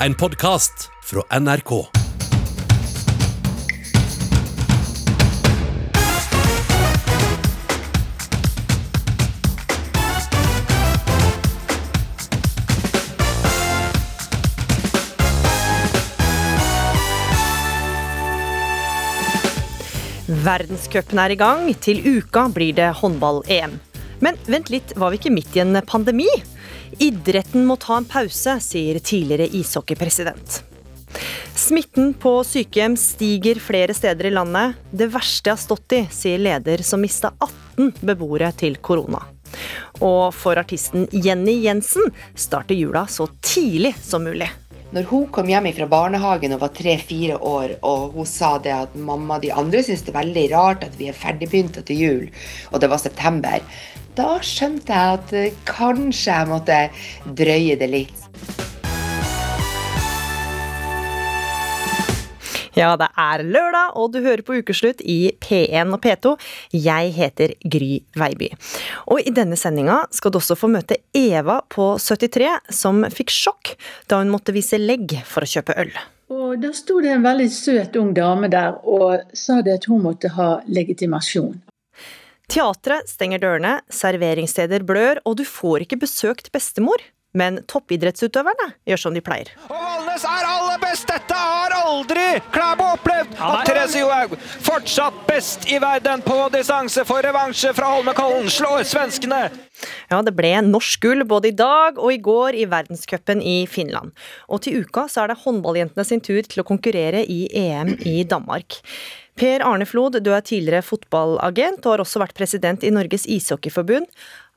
en podkast fra NRK. Verdenscupen er i gang. Til uka blir det håndball-EM. Men vent litt, var vi ikke midt i en pandemi? Idretten må ta en pause, sier tidligere ishockeypresident. Smitten på sykehjem stiger flere steder i landet. Det verste jeg har stått i, sier leder som mista 18 beboere til korona. Og for artisten Jenny Jensen starter jula så tidlig som mulig. Når hun kom hjem fra barnehagen og var tre-fire år, og hun sa det at mamma og de andre syns det er veldig rart at vi er ferdigbegynt til jul, og det var september, da skjønte jeg at eh, kanskje jeg måtte drøye det litt. Ja, det er lørdag, og du hører på Ukeslutt i P1 og P2. Jeg heter Gry Veiby. Og i denne sendinga skal du også få møte Eva på 73, som fikk sjokk da hun måtte vise legg for å kjøpe øl. Og Da sto det en veldig søt ung dame der og sa det at hun måtte ha legitimasjon. Teatret stenger dørene, serveringssteder blør, og du får ikke besøkt bestemor. Men toppidrettsutøverne gjør som de pleier. Og Valnes er aller best! Dette har aldri Klæbo opplevd! At Therese Johaug, fortsatt best i verden på distanse, for revansje fra Holmenkollen, slår svenskene! Ja, det ble norsk gull både i dag og i går i verdenscupen i Finland. Og til uka så er det håndballjentene sin tur til å konkurrere i EM i Danmark. Per Arne Flod, du er tidligere fotballagent og har også vært president i Norges ishockeyforbund.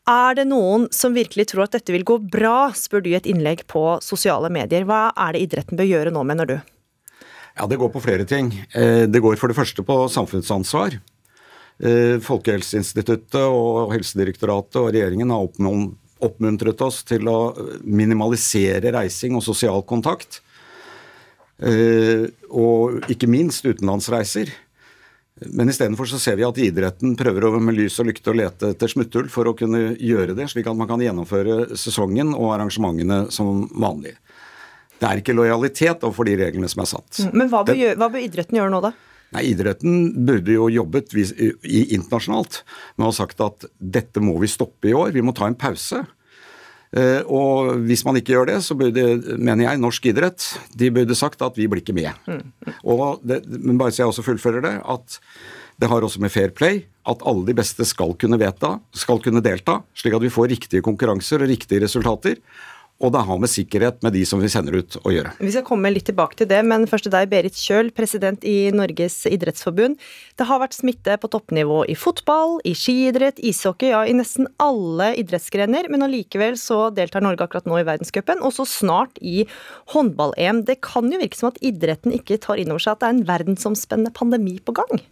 Er det noen som virkelig tror at dette vil gå bra, spør du i et innlegg på sosiale medier. Hva er det idretten bør gjøre nå, mener du? Ja, Det går på flere ting. Eh, det går for det første på samfunnsansvar. Eh, Folkehelseinstituttet og Helsedirektoratet og regjeringen har oppmuntret oss til å minimalisere reising og sosial kontakt. Eh, og ikke minst utenlandsreiser. Men istedenfor så ser vi at idretten prøver å med lys og lykte å lete etter smutthull for å kunne gjøre det, slik at man kan gjennomføre sesongen og arrangementene som vanlig. Det er ikke lojalitet overfor de reglene som er satt. Men hva bør, det, hva bør idretten gjøre nå, da? Nei, Idretten burde jo jobbet internasjonalt med å ha sagt at dette må vi stoppe i år, vi må ta en pause. Eh, og hvis man ikke gjør det, så burde, mener jeg, norsk idrett de burde sagt at vi blir ikke med. Mm. Og det, men bare så jeg også fullfører det, at det har også med fair play at alle de beste skal kunne, vedta, skal kunne delta, slik at vi får riktige konkurranser og riktige resultater. Og det har med sikkerhet med de som vi sender ut å gjøre. Vi skal komme litt tilbake til det, men først til deg, Berit Kjøl, president i Norges idrettsforbund. Det har vært smitte på toppnivå i fotball, i skiidrett, ishockey, ja i nesten alle idrettsgrener. Men allikevel så deltar Norge akkurat nå i verdenscupen, og så snart i håndball-EM. Det kan jo virke som at idretten ikke tar inn over seg at det er en verdensomspennende pandemi på gang?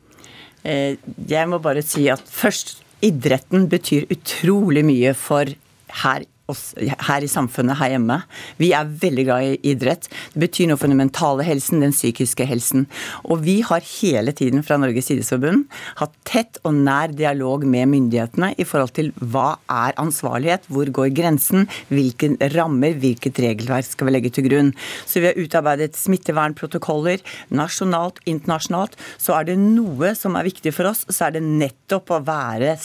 Eh, jeg må bare si at først, idretten betyr utrolig mye for her oss her i samfunnet her hjemme. Vi er veldig glad i idrett. Det betyr noe for den mentale helsen, den psykiske helsen. Og vi har hele tiden fra Norges idrettsforbund hatt tett og nær dialog med myndighetene i forhold til hva er ansvarlighet, hvor går grensen, hvilke rammer, hvilket regelverk skal vi legge til grunn. Så vi har utarbeidet smittevernprotokoller nasjonalt, internasjonalt. Så er det noe som er viktig for oss, så er det nettopp å være,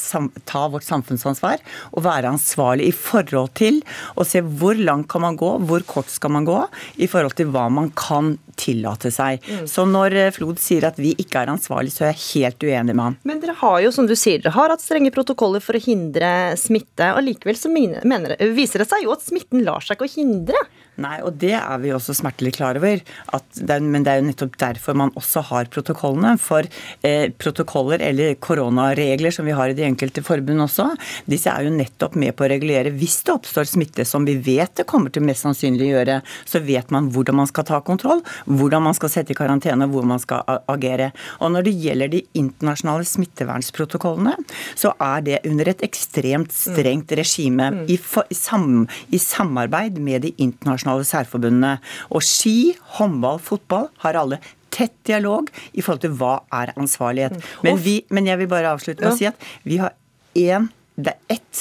ta vårt samfunnsansvar og være ansvarlig i forhold til å se hvor langt kan man gå, hvor kort skal man gå, i forhold til hva man kan tillate seg. Mm. Så når eh, Flod sier at vi ikke er ansvarlig, så er jeg helt uenig med han. Men dere har jo, som du sier, dere har hatt strenge protokoller for å hindre smitte, og likevel så mener, viser det seg jo at smitten lar seg ikke å hindre. Nei, og det er vi også smertelig klar over. Det er, men det er jo nettopp derfor man også har protokollene. For eh, protokoller, eller koronaregler som vi har i de enkelte forbund også, disse er jo nettopp med på å regulere hvis det oppstår smitte, som vi vet det kommer til mest sannsynlig å gjøre. Så vet man hvordan man skal ta kontroll, hvordan man skal sette i karantene, hvor man skal agere. Og når det gjelder de internasjonale smittevernsprotokollene, så er det under et ekstremt strengt regime i, i, sam, i samarbeid med de internasjonale internasjonale særforbundene. Og ski, håndball, fotball har alle tett dialog i forhold til hva er ansvarlighet. Mm. Men, vi, men jeg vil bare avslutte med å si at vi har én det er ett,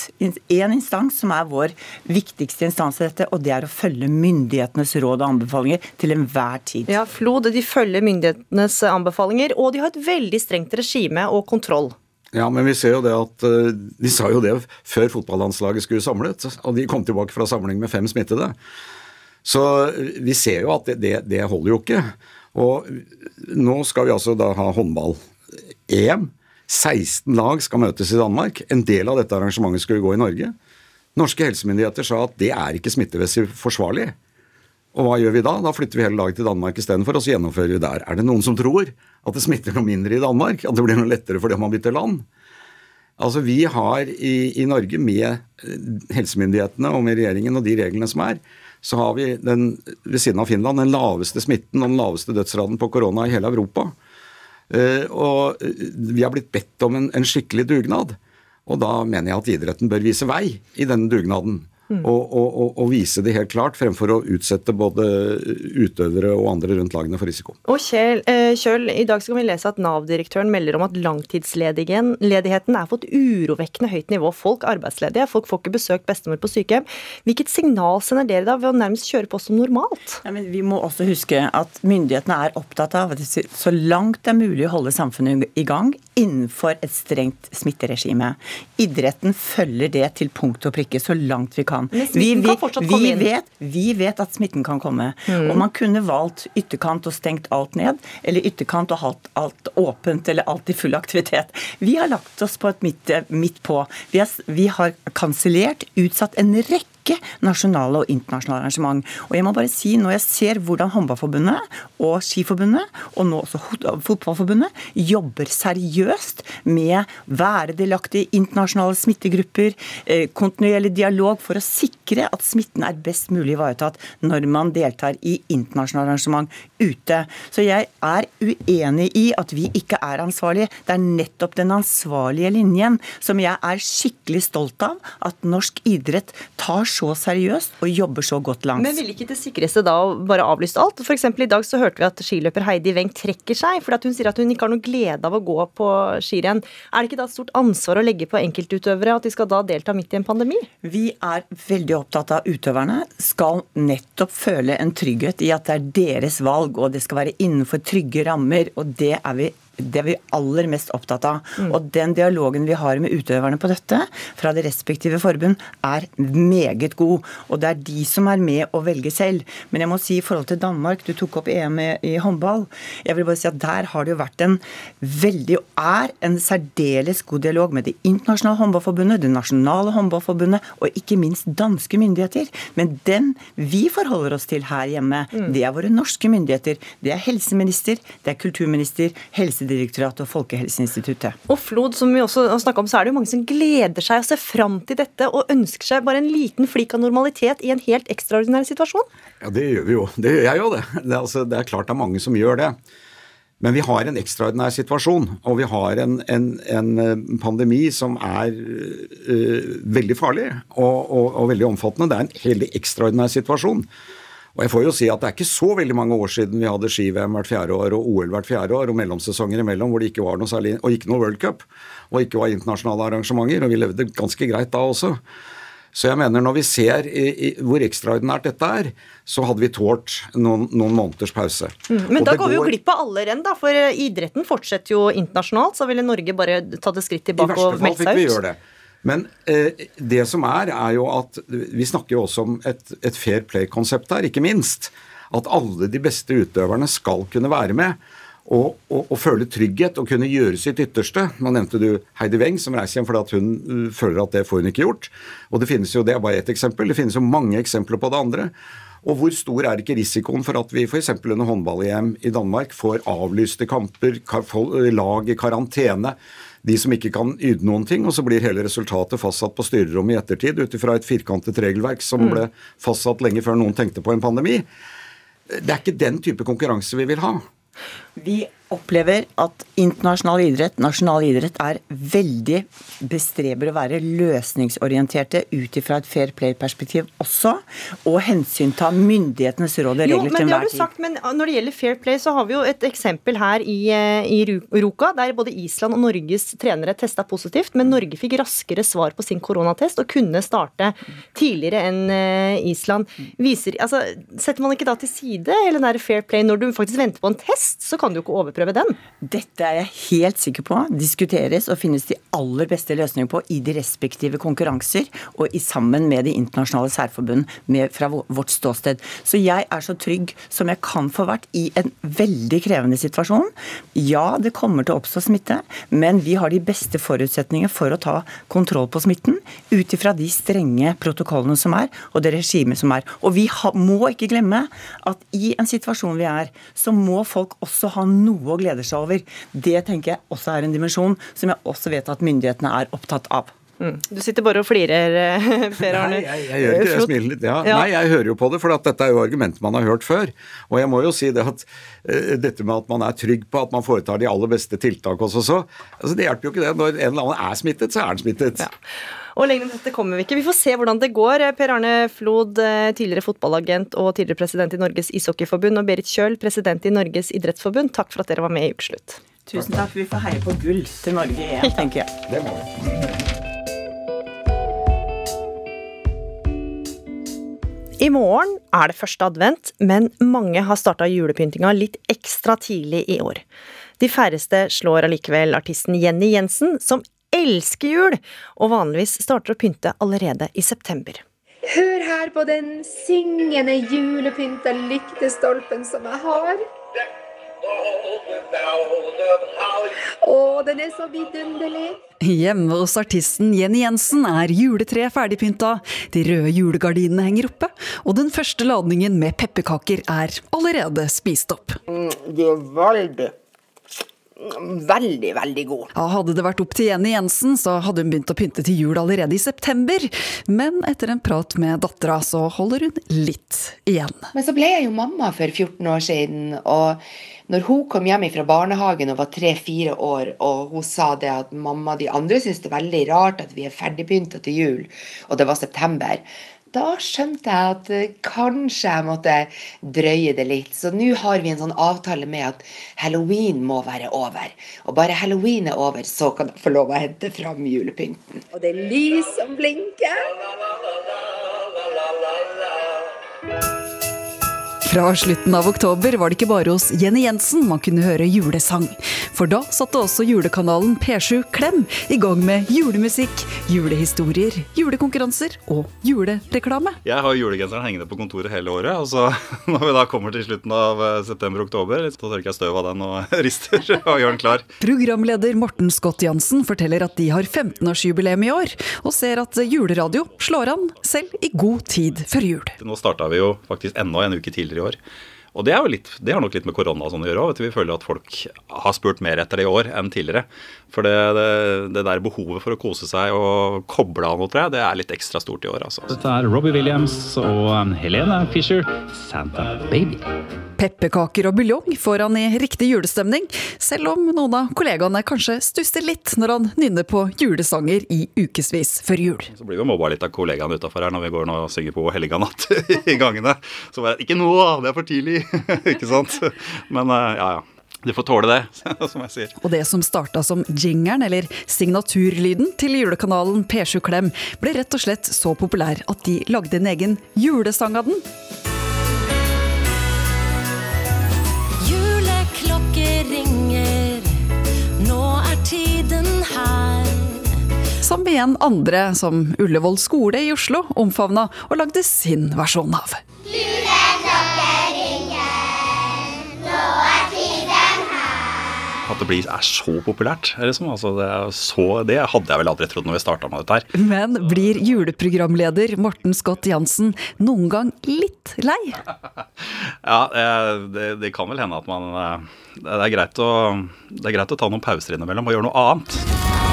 én instans som er vår viktigste instans i dette, og det er å følge myndighetenes råd og anbefalinger til enhver tid. Ja, Flod de følger myndighetenes anbefalinger, og de har et veldig strengt regime og kontroll. Ja, men vi ser jo det at eh, De sa jo det før fotballandslaget skulle samlet, og de kom tilbake fra samling med fem smittede. Så vi ser jo at det, det, det holder jo ikke. Og nå skal vi altså da ha håndball-EM. 16 lag skal møtes i Danmark. En del av dette arrangementet skulle gå i Norge. Norske helsemyndigheter sa at det er ikke smittevessig forsvarlig. Og hva gjør vi da? Da flytter vi hele laget til Danmark istedenfor, og så gjennomfører vi der. Er det noen som tror at det smitter noe mindre i Danmark? At det blir noe lettere fordi man bytter land? Altså Vi har i, i Norge, med helsemyndighetene og med regjeringen og de reglene som er, så har vi den, ved siden av Finland den laveste smitten og den laveste dødsraden på korona i hele Europa. Eh, og vi har blitt bedt om en, en skikkelig dugnad. Og da mener jeg at idretten bør vise vei i denne dugnaden. Mm. Og, og, og, vise det helt klart, fremfor å utsette både utøvere og andre rundt lagene for risiko. Og Kjell, eh, Kjøl, i dag skal vi lese at Nav-direktøren melder om at langtidsledigheten er på et urovekkende høyt nivå. Folk er arbeidsledige, folk får ikke besøkt bestemor på sykehjem. Hvilket signal sender dere da ved å nærmest kjøre på som normalt? Ja, vi må også huske at myndighetene er opptatt av at så langt det er mulig å holde samfunnet i gang innenfor et strengt smitteregime. Idretten følger det til punkt og prikke så langt vi kan kan. Vi, vi, vi, vet, vi, vet, at smitten kan komme. Mm. Og man kunne valgt ytterkant og stengt alt ned, eller ytterkant og hatt alt åpent eller alt i full aktivitet. Vi har lagt oss på et midt, midt på. Vi har, vi har kansellert, utsatt en rekke rekke nasjonale og internasjonale arrangement. Og jeg må bare si, Når jeg ser hvordan Håndballforbundet og Skiforbundet, og nå også Fotballforbundet, jobber seriøst med være delaktige internasjonale smittegrupper, eh, kontinuerlig dialog for å sikre at smitten er best mulig ivaretatt når man deltar i internasjonale arrangement ute. Så jeg er uenig i at vi ikke er ansvarlige. Det er nettopp den ansvarlige linjen som jeg er skikkelig stolt av at norsk idrett tar så seriøst og jobber så godt langs. Men ville ikke det sikreste da å bare avlyst alt? F.eks. i dag så hørte vi at skiløper Heidi Weng trekker seg fordi hun sier at hun ikke har noe glede av å gå på skirenn. Er det ikke da et stort ansvar å legge på enkeltutøvere at de skal da delta midt i en pandemi? Vi er veldig opptatt av utøverne skal nettopp føle en trygghet i at det er deres valg, og det skal være innenfor trygge rammer. og det er vi det er vi aller mest opptatt av. Mm. Og den dialogen vi har med utøverne på dette, fra det respektive forbund, er meget god. Og det er de som er med å velge selv. Men jeg må si i forhold til Danmark, du tok opp EM i håndball. Jeg vil bare si at der har det jo vært en veldig, og er en særdeles god dialog med det internasjonale håndballforbundet, det nasjonale håndballforbundet og ikke minst danske myndigheter. Men den vi forholder oss til her hjemme, mm. det er våre norske myndigheter. Det er helseminister, det er kulturminister, helsedirektør Helsedirektoratet og Folkehelseinstituttet. Og Flod, som vi også har om, så er det jo mange som gleder seg og ser fram til dette og ønsker seg bare en liten flik av normalitet i en helt ekstraordinær situasjon? Ja, det gjør vi jo. Det gjør jeg jo, det. Det er, altså, det er klart det er mange som gjør det. Men vi har en ekstraordinær situasjon, og vi har en, en, en eh, pandemi som er uh, veldig farlig og, og, og, veldig omfattende. Det er en helt ekstraordinær situasjon. Og jeg får jo si at Det er ikke så veldig mange år siden vi hadde ski-VM hvert fjerde år og OL hvert fjerde år og mellomsesonger imellom hvor det ikke var noe særlig, og ikke noe World Cup og ikke var internasjonale arrangementer. og Vi levde ganske greit da også. Så jeg mener når vi ser i, i, hvor ekstraordinært dette er, så hadde vi tålt noen, noen måneders pause. Mm, men da går, går vi jo glipp av alle renn, da. For eh, idretten fortsetter jo internasjonalt. Så ville Norge bare tatt et skritt tilbake og meldt seg ut. I verste fall fikk vi gjøre det. Men eh, det som er, er jo at vi snakker jo også om et, et fair play-konsept her, ikke minst. At alle de beste utøverne skal kunne være med. Og, og, og, føle trygghet og kunne gjøre sitt ytterste. Nå nevnte du Heidi Weng, som reiser hjem fordi hun uh, føler at det får hun ikke gjort. Og Det finnes jo, det er bare ett eksempel. Det finnes jo mange eksempler på det andre. Og hvor stor er ikke risikoen for at vi f.eks. under håndball-EM i Danmark får avlyste kamper, lag i karantene? De som ikke kan yte noen ting, og så blir hele resultatet fastsatt på styrerommet i ettertid ut ifra et firkantet regelverk som mm. ble fastsatt lenge før noen tenkte på en pandemi. Det er ikke den type konkurranse vi vil ha. Vi opplever at internasjonal idrett, nasjonal idrett, er veldig bestreber å være løsningsorienterte ut ifra et fair play-perspektiv også, og hensynta myndighetenes råd og Jo, regler men til det har enhver du tid. sagt, men når det gjelder Fair Play, så har vi jo et eksempel her i, eh, i Ruka, der både Island og Norges trenere testa positivt, men Norge fikk raskere svar på sin koronatest og kunne starte tidligere enn eh, Island. Viser, altså, setter man ikke da til side hele den der Fair Play når du faktisk venter på en test, så kan du ikke overprøve den. Dette er jeg helt sikker på diskuteres og finnes de aller beste løsninger på i de respektive konkurranser og i sammen med de internasjonale særforbund med, fra vårt ståsted. Så jeg er så trygg som jeg kan få vært i en veldig krevende situasjon. Ja, det kommer til å oppstå smitte, men vi har de beste forutsetninger for å ta kontroll på smitten ut ifra de strenge protokollene som er, og det regimet som er. Og vi må ikke glemme at i en situasjon vi er, så må folk også ha noe å glede seg over. Det tenker jeg også er en dimensjon som jeg også vet at myndighetene er opptatt av. Du sitter bare og flirer, eh, Per Arne. Nei, jeg, jeg gjør ikke det. Jeg smiler litt. Ja. Ja. Nei, jeg hører jo på det, for at dette er jo argumenter man har hørt før. Og jeg må jo si det at uh, dette med at man er trygg på at man foretar de aller beste tiltak også, så altså Det hjelper jo ikke det. Når en eller annen er smittet, så er han smittet. Ja. Og lenger enn dette kommer vi ikke. Vi får se hvordan det går. Per Arne Flod, eh, tidligere fotballagent og tidligere president i Norges ishockeyforbund, og Berit Kjøl, president i Norges idrettsforbund, takk for at dere var med i Ukeslutt. Tusen takk. Vi får heie på gull til Norge igjen, tenker jeg. Det må vi. I morgen er det første advent, men mange har starta julepyntinga litt ekstra tidlig i år. De færreste slår allikevel artisten Jenny Jensen, som elsker jul, og vanligvis starter å pynte allerede i september. Hør her på den syngende julepynta lyktestolpen som jeg har. Å, den er så vidunderlig. Hjemme hos artisten Jenny Jensen er juletreet ferdigpynta, de røde julegardinene henger oppe, og den første ladningen med pepperkaker er allerede spist opp. Det er veldig, veldig, veldig god. Ja, hadde det vært opp til Jenny Jensen, så hadde hun begynt å pynte til jul allerede i september, men etter en prat med dattera, så holder hun litt igjen. Men så ble jeg jo mamma for 14 år siden, og når hun kom hjem fra barnehagen og var tre-fire år, og hun sa det at mamma, de andre syns det er veldig rart at vi er ferdigpynta til jul, og det var september. Da skjønte jeg at eh, kanskje jeg måtte drøye det litt. Så nå har vi en sånn avtale med at halloween må være over. Og bare halloween er over, så kan jeg få lov å hente fram julepynten. Og det er lys som blinker. Fra slutten av oktober var det ikke bare hos Jenny Jensen man kunne høre julesang. For da satte også julekanalen P7 Klem i gang med julemusikk, julehistorier, julekonkurranser og julereklame. Jeg har julegenseren hengende på kontoret hele året. og så Når vi da kommer til slutten av eh, september-oktober, så tørker jeg støv av den og rister og gjør den klar. Programleder Morten Scott Jansen forteller at de har 15-årsjubileum i år, og ser at juleradio slår an selv i god tid før jul. Nå starta vi jo faktisk enda en uke tidligere år. Og det, er jo litt, det har nok litt med korona sånn å gjøre òg. Vi føler at folk har spurt mer etter det i år enn tidligere. For det, det, det der behovet for å kose seg og koble av noe, tror jeg, det er litt ekstra stort i år. altså. Dette er Robbie Williams og um, Helene Fisher, Santa Baby. Pepperkaker og buljong får han i riktig julestemning, selv om noen av kollegaene kanskje stusser litt når han nynner på julesanger i ukevis før jul. Så blir vi mobba litt av kollegaene utafor her når vi går nå og synger på Helga natt i gangene. Så bare Ikke nå, det er for tidlig! ikke sant? Men eh, ja, ja. Du får tåle det, som jeg sier. Og det som starta som jingeren, eller signaturlyden til julekanalen P7 Klem, ble rett og slett så populær at de lagde en egen julesang av den. Juleklokker ringer, nå er tiden her. Som igjen andre, som Ullevål skole i Oslo, omfavna og lagde sin versjon av. At det blir, er så populært. Liksom. Altså, det, så, det hadde jeg vel aldri trodd når vi starta med dette her. Men blir juleprogramleder Morten Scott Jansen noen gang litt lei? Ja, eh, det, det kan vel hende at man eh, Det er greit å, det er greit å ta noen pauser innimellom og gjøre noe annet.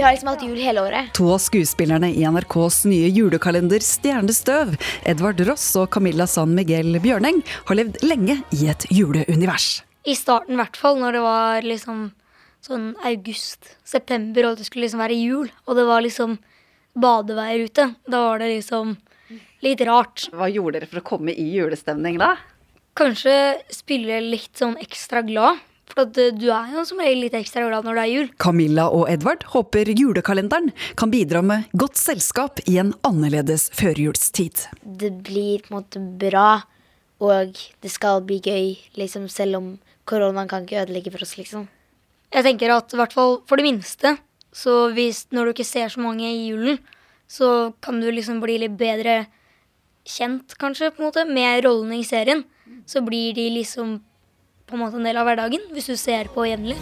Vi har liksom hatt jul hele året. To av skuespillerne i NRKs nye julekalender Stjernestøv, Edvard Ross og Camilla San Miguel Bjørneng, har levd lenge i et juleunivers. I starten i hvert fall, når det var liksom sånn august-september, og det skulle liksom være jul, og det var liksom badeveier ute. Da var det liksom litt rart. Hva gjorde dere for å komme i julestemning da? Kanskje spille litt sånn ekstra glad. For at eh, du er jo som regel litt ekstra glad når det er jul. Camilla og Edvard håper julekalenderen kan bidra med godt selskap i en annerledes førjulstid. Det blir på en måte bra, og det skal bli gøy, liksom, selv om koronaen kan ikke ødelegge for oss, liksom. Jeg tenker at i hvert fall for det minste, så hvis når du ikke ser så mange i julen, så kan du liksom bli litt bedre kjent, kanskje, på en måte, med rollene i serien. Så blir de liksom på en måte en del av hverdagen, hvis du ser på jevnlig.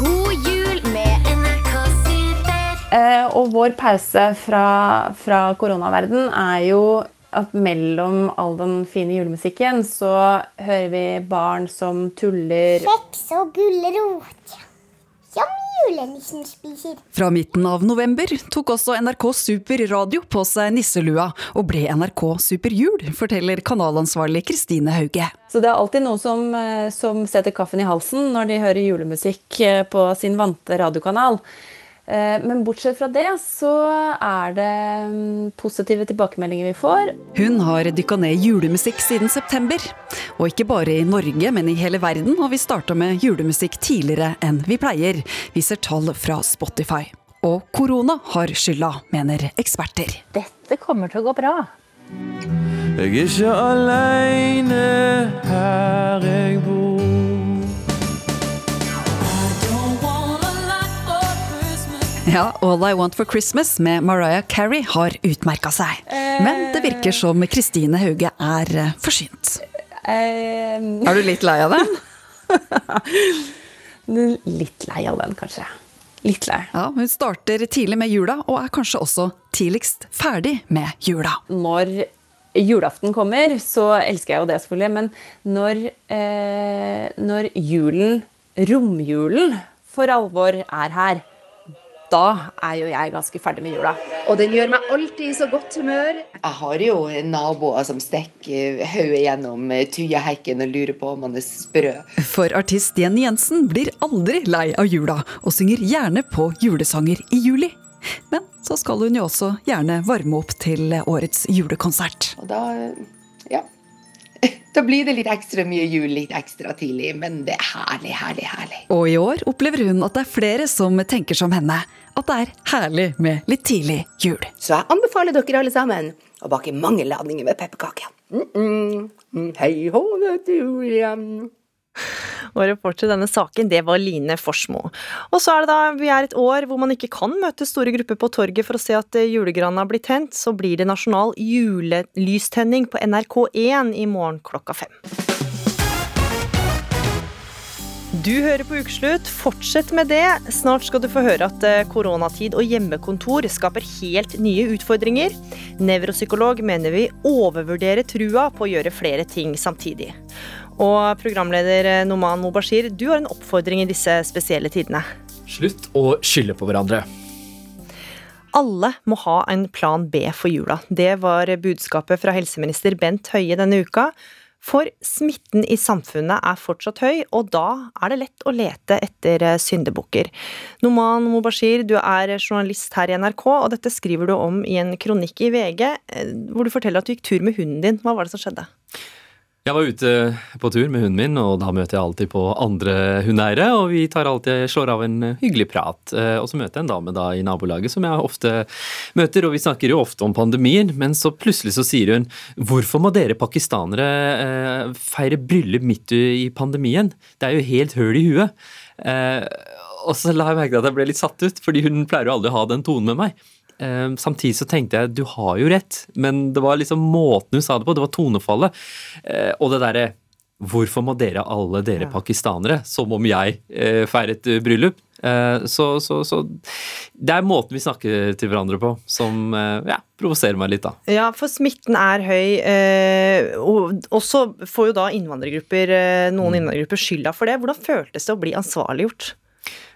God jul med NRK Super. Eh, og vår pause fra, fra koronaverden er jo at mellom all den fine julemusikken, så hører vi barn som tuller Kjeks og gulrot. Som julenissen spiser. Fra midten av november tok også NRK Super Radio på seg nisselua og ble NRK Superjul, forteller kanalansvarlig Kristine Hauge. Så det er alltid noen som, eh, som setter kaffen i halsen når de hører julemusikk eh, på sin vante radiokanal. Eh, Men bortsett fra det, så er det mm, positive tilbakemeldinger vi får. Hun har dykka ned i julemusikk siden september. Og ikke bare i Norge, men i hele verden har vi starta med julemusikk tidligere enn vi pleier, viser tall fra Spotify. Og korona har skylda, mener eksperter. Dette kommer til å gå bra. Jeg er ikke aleine her jeg bor. Ja, All I Want for Christmas med Mariah Carey har utmerka seg. Men det virker som Kristine Hauge er eh, forsynt. Er du litt lei av den? litt lei av den, kanskje. Litt lei. Ja, Hun starter tidlig med jula, og er kanskje også tidligst ferdig med jula. Når julaften kommer, så elsker jeg jo det selvfølgelig, men når, eh, når julen, romjulen, for alvor er her, da er jo jeg ganske ferdig med jula. Og den gjør meg alltid i så godt humør. Jeg har jo naboer som stikker hodet gjennom eh, tujahekken og lurer på om han er sprø. For artist Jenny Jensen blir aldri lei av jula, og synger gjerne på julesanger i juli. Men så skal hun jo også gjerne varme opp til årets julekonsert. Og da, ja. Da blir det litt ekstra mye jul litt ekstra tidlig, men det er herlig, herlig, herlig. Og i år opplever hun at det er flere som tenker som henne. At det er herlig med litt tidlig jul. Så jeg anbefaler dere alle sammen å bake mange ladninger med pepperkaker. Mm -mm. Hei hå, vet du, Og reporter i denne saken, det var Line Forsmo. Og så er det da vi er et år hvor man ikke kan møte store grupper på torget for å se at julegrana har blitt tent, så blir det nasjonal julelystenning på NRK1 i morgen klokka fem. Du hører på Ukeslutt. Fortsett med det. Snart skal du få høre at eh, koronatid og hjemmekontor skaper helt nye utfordringer. Nevropsykolog mener vi overvurderer trua på å gjøre flere ting samtidig. Og programleder eh, Noman Mobashir, du har en oppfordring i disse spesielle tidene. Slutt å skylde på hverandre. Alle må ha en plan B for jula. Det var budskapet fra helseminister Bent Høie denne uka. For smitten i samfunnet er fortsatt høy, og da er det lett å lete etter eh, syndebukker. Noman Mobashir, du er journalist her i NRK, og dette skriver du om i en kronikk i VG, eh, hvor du forteller at du gikk tur med hunden din. Hva var det som skjedde? Jeg var ute på tur med hunden min, og da møter jeg alltid på andre hundeeiere. Og vi tar alltid, slår av en hyggelig prat. Eh, Og så møter jeg en dame da i nabolaget som jeg ofte møter, og vi snakker jo ofte om pandemien, men så plutselig så sier hun hvorfor må dere pakistanere eh, feire bryllup midt i pandemien? Det er jo helt høl i huet. Eh, og så la jeg merke til at jeg ble litt satt ut, fordi hun pleier jo aldri å ha den tonen med meg. Eh, Samtidig så tenkte jeg du har jo rett, men det var liksom måten hun sa det på, det var tonefallet. Eh, Og det derre Hvorfor må dere alle dere pakistanere, som om jeg eh, feiret eh, bryllup? Så, så, så det er måten vi snakker til hverandre på som ja, provoserer meg litt, da. Ja, for smitten er høy, og og så får jo da innvandrergrupper, noen innvandrergrupper skylda for det. Hvordan føltes det å bli ansvarliggjort?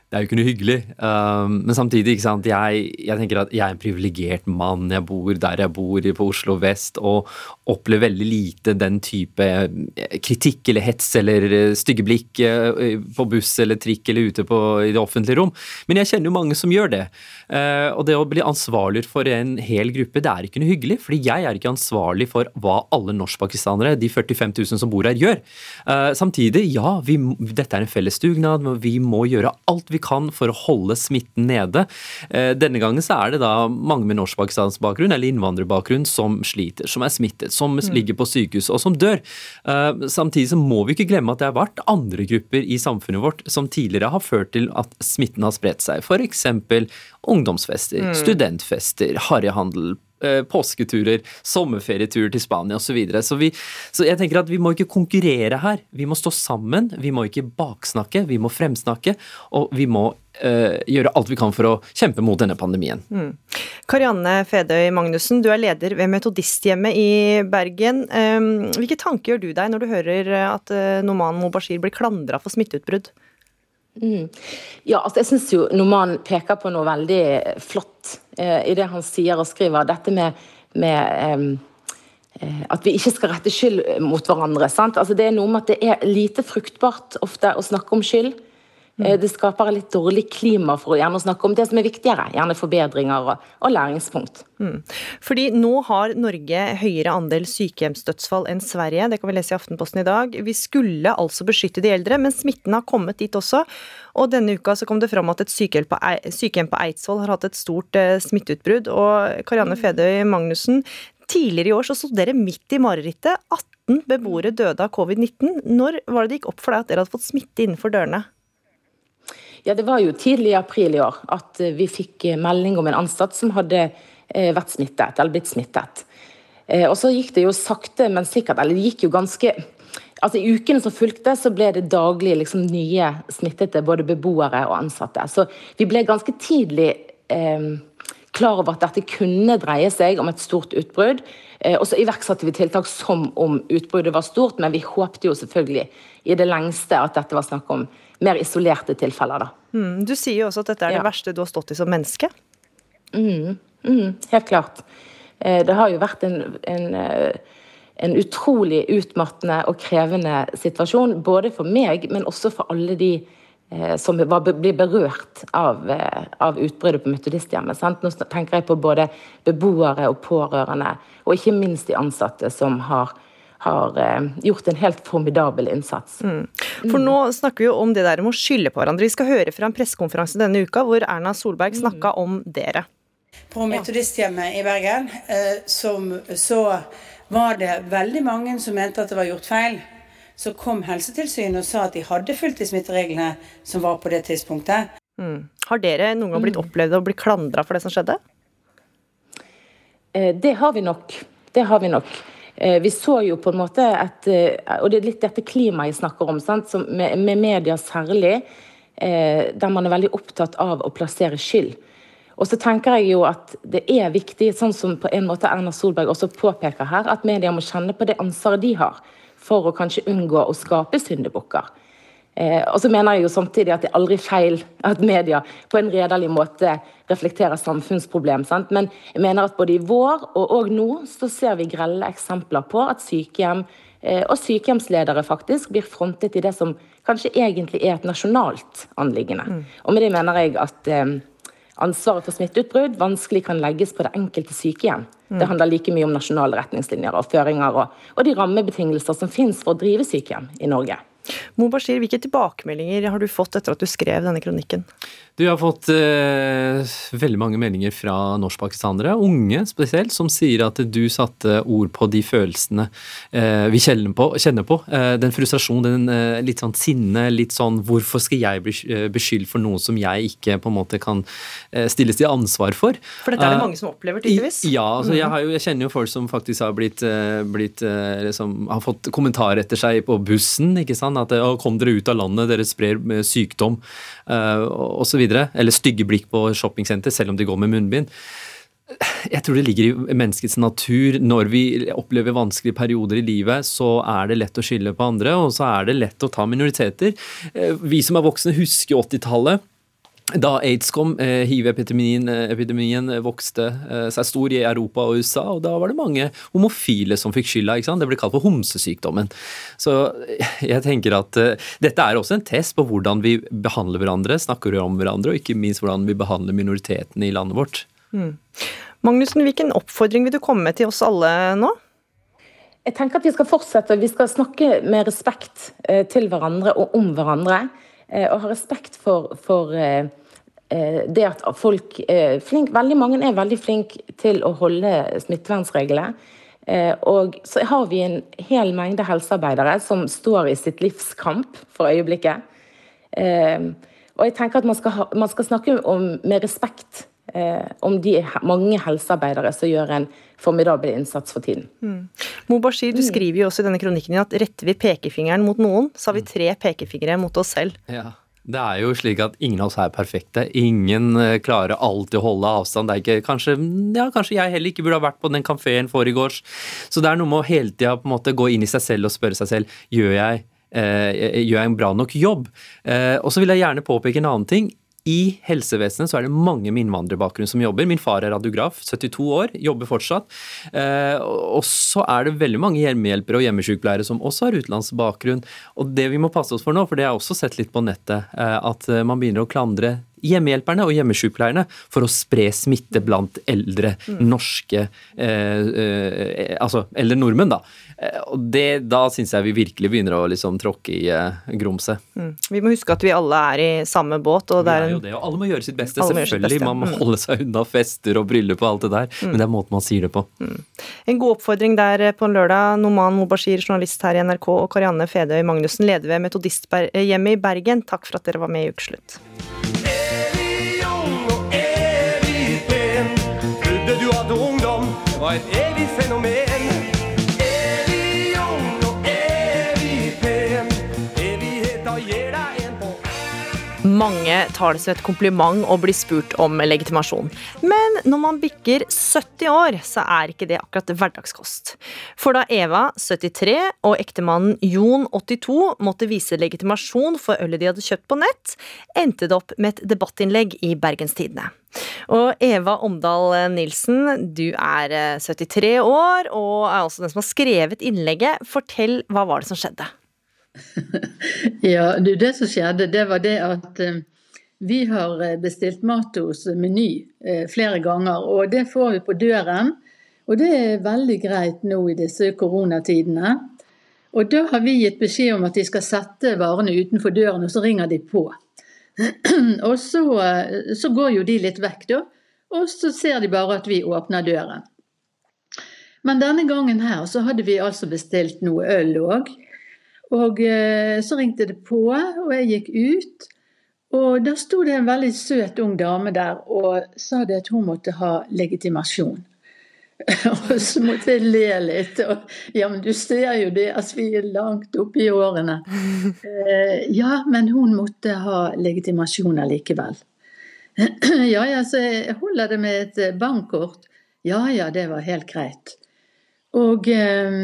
Det er jo ikke noe hyggelig. Um, men samtidig, ikke sant, jeg, jeg tenker at jeg er en privilegert mann. Jeg bor der jeg bor, på Oslo vest, og opplever veldig lite den type eh, kritikk eller hets eller eh, stygge blikk eh, på buss eller trikk eller ute på, i det offentlige rom. Men jeg kjenner jo mange som gjør det. Og det å bli ansvarlig for en hel gruppe, det er ikke noe hyggelig. fordi jeg er ikke ansvarlig for hva alle norskpakistanere, de 45 000 som bor her, gjør. Samtidig, ja, vi, dette er en felles dugnad, vi må gjøre alt vi kan for å holde smitten nede. Denne gangen så er det da mange med norskpakistansk bakgrunn eller innvandrerbakgrunn som sliter, som er smittet, som ligger på sykehus og som dør. Eh, Samtidig så må vi ikke glemme at det har vært andre grupper i samfunnet vårt som tidligere har ført til at smitten har spredt seg. F.eks. ungdomsfester, Mm. studentfester, harryhandel, eh, påsketurer, sommerferieturer til Spania osv. Så, videre. så, vi- så jeg tenker at vi må ikke konkurrere her. Vi må stå sammen. Vi må ikke baksnakke, vi må fremsnakke. Og vi må gjøre alt vi kan for å kjempe mot denne pandemien. Mm. Karianne Fedøy Magnussen, du er leder ved Metodisthjemmet i Bergen. Um, Hvilke tanker gjør du deg når du hører at eh, Noman Mobashir blir klandra for smitteutbrudd? Mm. Ja, altså jeg syns jo Noman peker på noe veldig flott eh, i det han sier og skriver. Dette med, med eh, at vi ikke skal rette skyld mot hverandre. Sant? Altså det er noe med at det er lite fruktbart ofte å snakke om skyld. Eh, Det skaper litt dårlig klima for å gjerne snakke om det som er viktigere. Gjerne forbedringer og, og læringspunkt. Mm. Fordi nå har Norge høyere andel sykehjemsdødsfall enn Sverige. Det kan vi lese i Aftenposten i dag. Vi skulle altså beskytte de eldre, men smitten har kommet dit også. Og denne uka så kom det fram at et sykehjem på, Eidsvoll har hatt et stort eh, smitteutbrudd. Og Karianne Fedøy Magnussen, tidligere i år så sto dere midt i marerittet. 18 beboere døde av covid-19. Når var det det gikk opp for deg at dere hadde fått smitte innenfor dørene? Ja, Det var jo tidlig i april i år at eh, vi fikk eh, melding om en ansatt som hadde eh, vært smittet, eller blitt smittet. Og så gikk det jo sakte, men sikkert, eller det gikk jo ganske Altså I ukene som fulgte, så ble det daglig liksom nye smittede, både beboere og ansatte. Så vi ble ganske tidlig eh, klar over at dette kunne dreie seg om et stort utbrudd. Eh, og så iverksatte vi tiltak som om utbruddet var stort, men vi håpte jo selvfølgelig i det lengste at dette var snakk om mer isolerte tilfeller. Mm. Du sier jo også at dette er det verste du har stått i som menneske. Mm, mm, helt klart. Eh, Det har jo vært en, en, eh, en utrolig utmattende og krevende situasjon, både for meg, men også for alle de eh, som var, blir berørt av, eh, av utbruddet på Metodisthjemmet. Sant? Nå tenker jeg på både beboere og pårørende, og ikke minst de ansatte som har, har eh, gjort en helt formidabel innsats. Mm. For nå snakker vi jo om det der med å skylde på hverandre. Vi skal høre fra en pressekonferanse denne uka hvor Erna Solberg snakka om dere. På Metodisthjemmet i Bergen eh, som, så var det veldig mange som mente at det var gjort feil. Så kom Helsetilsynet og sa at de hadde fulgt de smittereglene som var på det tidspunktet. Mm. Har dere noen gang blitt opplevd å bli klandra for det som skjedde? Eh, Det har vi nok. Det har vi nok. Eh, Vi så jo på en måte et eh, Og det er litt dette klimaet jeg snakker om, sant? Som med, med media særlig, eh, der man er veldig opptatt av å plassere skyld. Og så tenker jeg jo at det er viktig, sånn som på en måte Erna Solberg også påpeker her, at media må kjenne på det ansvaret de har for å kanskje unngå å skape syndebukker. Eh, og så mener jeg jo samtidig at det er aldri feil at media på en redelig måte reflekterer samfunnsproblem. Sant? Men jeg mener at både i vår og, og nå så ser vi grelle eksempler på at sykehjem eh, og sykehjemsledere faktisk blir frontet i det som kanskje egentlig er et nasjonalt anliggende. Og med det mener jeg at eh, ansvaret for smitteutbrudd vanskelig kan legges på det enkelte sykehjem. Det handler like mye om nasjonale retningslinjer og føringer og, og de rammebetingelser som finnes for å drive sykehjem i Norge. Mobashir, hvilke tilbakemeldinger har du fått etter at du skrev denne kronikken? Du har fått eh, veldig mange meldinger fra norskpakistanere, unge spesielt, som sier at du satte ord på de følelsene eh, vi kjenner på. Kjenner på. Eh, den frustrasjonen, den eh, litt sånn sinne, litt sånn hvorfor skal jeg bli eh, beskyldt for noe som jeg ikke på en måte kan eh, stilles til ansvar for? For dette er det mange som opplever, tydeligvis. Ja, altså jeg, har jo, jeg kjenner jo folk som faktisk har blitt, blitt liksom, har fått kommentarer etter seg på bussen. ikke sant? At «Å, kom dere ut av landet, dere sprer eh, sykdom uh, osv. Eller stygge blikk på shoppingsenter selv om de går med munnbind. Jeg tror det ligger i menneskets natur. Når vi opplever vanskelige perioder i livet, så er det lett å skylde på andre, og så er det lett å ta minoriteter. Eh, Vi som er voksne, husker 80-tallet. Da aids kom, eh, hiv-epidemien eh, epidemien vokste eh, seg stor i Europa og USA, og da var det mange homofile som fikk skylda. ikke sant? Det ble kalt for homsesykdommen. Så eh, jeg tenker at eh, dette er også en test på hvordan vi behandler hverandre, snakker om hverandre, og ikke minst hvordan vi behandler minoritetene i landet vårt. Mm. Magnussen, hvilken oppfordring vil du komme med til oss alle nå? Jeg tenker at vi skal fortsette. Vi skal snakke med respekt eh, til hverandre og om hverandre. Eh, Og ha respekt for, for eh, eh, det at folk flink, Veldig mange er veldig flinke til å holde smittevernreglene. Og så har vi en hel mengde helsearbeidere som står i sitt livs kamp for øyeblikket. Og jeg tenker at man skal, ha, man skal snakke om, med respekt om de mange helsearbeidere som gjør en formidabel innsats for tiden. Mm. Mubashir, du skriver jo også i denne kronikken din at retter vi pekefingeren mot noen, så har vi tre pekefingre mot oss selv. Ja. Det er jo slik at ingen av oss er perfekte. Ingen eh, klarer alltid å holde avstand. Det er ikke, kanskje, ja, kanskje jeg heller ikke burde ha vært på den kafeen forgårs. Så det er noe med å hele tida på en måte gå inn i seg selv og spørre seg selv gjør jeg, eh, gjør jeg en bra nok jobb. Eh, og så vil jeg gjerne påpeke en annen ting. I helsevesenet så er det mange med innvandrerbakgrunn som jobber. Min far er radiograf, 72 år, jobber fortsatt. Eh, og så er det veldig mange hjemmehjelpere og hjemmesykepleiere som også har utenlandsk bakgrunn. Og det vi må passe oss for nå, for det har jeg også sett litt på nettet, eh, at eh, man begynner å klandre hjemmehjelperne og hjemmesykepleierne for å spre smitte blant eldre norske eh, eh, Altså eldre nordmenn, da. Eh, og det, da syns jeg vi virkelig begynner å liksom tråkke i eh, grumset. Mm. Vi må huske at vi alle er i samme båt, og det er Det er jo en det, og alle må gjøre sitt beste. Alle må sitt Selvfølgelig. beste, Man må mm. holde seg unna fester og bryllup og alt det der, Mm. men det er måten man sier det på. En god oppfordring der på en lørdag. Noman Mobashir, journalist her i NRK, og Karianne Fedøy Magnussen, leder ved Metodisthjemmet i Bergen. Takk for at dere var med i Ukeslutt. Trodde du hadde ungdom, var et evig Mange tar det som et kompliment å bli spurt om legitimasjon. Men når man bikker 70 år, så er ikke det akkurat hverdagskost. For da Eva, 73, og ektemannen Jon, 82, måtte vise legitimasjon for ølet de hadde kjøpt på nett, endte det opp med et debattinnlegg i Bergenstidene. Og Eva Omdal Nilsen, du er eh, 73 år og er også den som har skrevet innlegget. Fortell, hva var det som skjedde? Ja, du, det som skjedde, det var det at eh, vi har eh, bestilt mat hos Meny eh, flere ganger, og det får vi på døren. Og det er veldig greit nå i disse koronatidene. Og da har vi gitt beskjed om at de skal sette varene utenfor døren, og så ringer de på. og så, så går jo de litt vekk, da. Og så ser de bare at vi åpner døren. Men denne gangen her så hadde vi altså bestilt noe øl òg. Og eh, så ringte det på, og jeg gikk ut. Og da sto det en veldig søt ung dame der og sa det at hun måtte ha legitimasjon. og så måtte jeg le litt. Og, ja, men du ser jo det, altså vi er langt oppe i årene. Eh, ja, men hun måtte ha legitimasjon allikevel. ja, ja, så jeg holder det med et eh, bankkort. Ja, ja, det var helt greit. Og eh,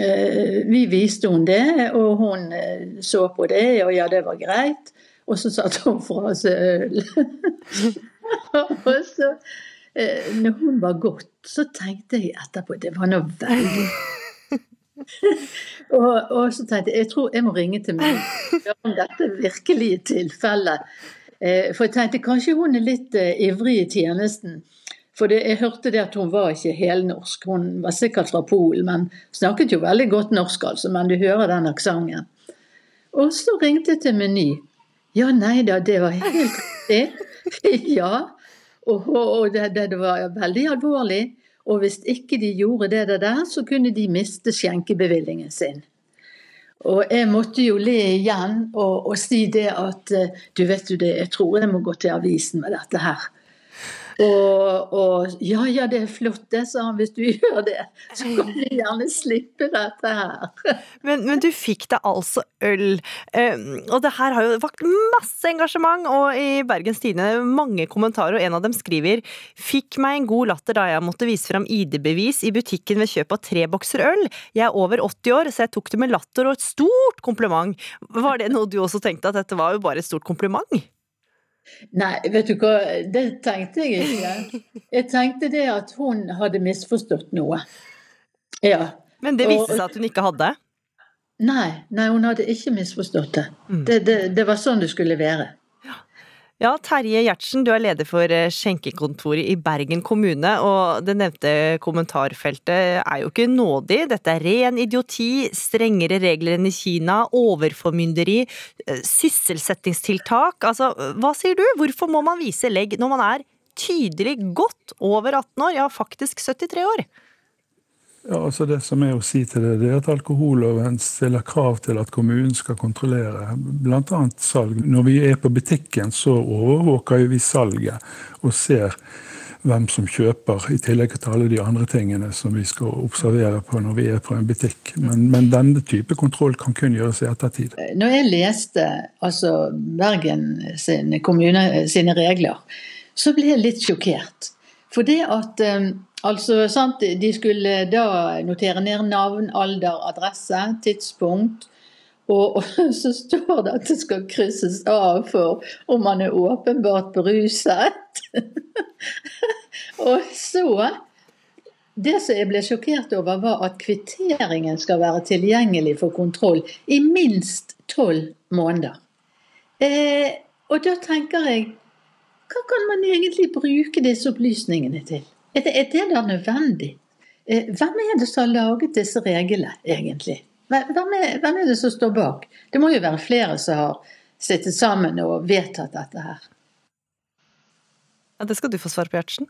eh, vi viste hun det, og hun eh, så på det, og ja, det var greit. Og så satte hun fra seg øl. og så, eh, når hun var gått, så tenkte jeg etterpå det var noe veldig og, og så tenkte jeg jeg tror jeg må ringe til meg om dette virkelig er tilfellet. Eh, for jeg tenkte kanskje hun er litt eh, ivrig i tjenesten. For det, jeg hørte det at hun var ikke helnorsk. Hun var sikkert fra Polen, men snakket jo veldig godt norsk, altså. Men du hører den aksenten. Og så ringte jeg til Meny. Ja, nei da, det var helt riktig. ja. Og, og, og det, det, var veldig alvorlig. Og hvis ikke de gjorde det der, så kunne de miste skjenkebevillingen sin. Og jeg måtte jo le igjen og, og si det at eh, du vet du det, jeg tror jeg må gå til avisen med dette her. Og, og ja, ja, det er flott det, sa han. Hvis du gjør det, så kan du gjerne slippe dette her. Men, men du fikk deg altså øl. Eh, og det her har jo vakt masse engasjement, og i Bergens Tidende mange kommentarer, og en av dem skriver Fikk meg en god latter da jeg måtte vise fram ID-bevis i butikken ved kjøp av tre bokser øl. Jeg er over 80 år, så jeg tok det med latter og et stort kompliment. Var det noe du også tenkte, at dette var jo bare et stort kompliment? Nei, vet du hva, det tenkte jeg ikke. Jeg tenkte det at hun hadde misforstått noe. Ja. Men det viste Og- seg at hun ikke hadde? Nei, nei, hun hadde ikke misforstått det. Det, det, det var sånn det skulle være. Ja, Terje Gjertsen, du er leder for eh, skjenkekontoret i Bergen kommune, og det nevnte kommentarfeltet er jo ikke nådig. Dette er ren idioti, strengere regler enn i Kina, overformynderi, eh, sysselsettingstiltak. Altså, hva sier du? Hvorfor må man vise legg når man er tydelig godt over 18 år, ja faktisk 73 år? Ja, altså Det som er å si til det, det er at alkoholloven stiller krav til at kommunen skal kontrollere bl.a. salg. Når vi er på butikken, så overvåker vi salget og ser hvem som kjøper, i tillegg til alle de andre tingene som vi skal observere på når vi er på en butikk. Men, men denne type kontroll kan kun gjøres i ettertid. Når jeg leste altså Bergen sine, kommune sine regler, så ble jeg litt sjokkert. For det at eh, altså, sant, de skulle da notere ned navn, alder, adresse, tidspunkt. Og, så står det at det skal krysses av for om man er åpenbart beruset. og så Det som jeg ble sjokkert over, var at kvitteringen skal være tilgjengelig for kontroll i minst tolv måneder. Eh, og da tenker jeg hva kan man egentlig bruke disse opplysningene til? Er det, er det da nødvendig? Eh, hvem er det som har laget disse reglene, egentlig? Hvem er, hvem er det som står bak? Det må jo være flere som har sittet sammen og vedtatt dette her. Ja, Det skal du få svare på, Gjertsen.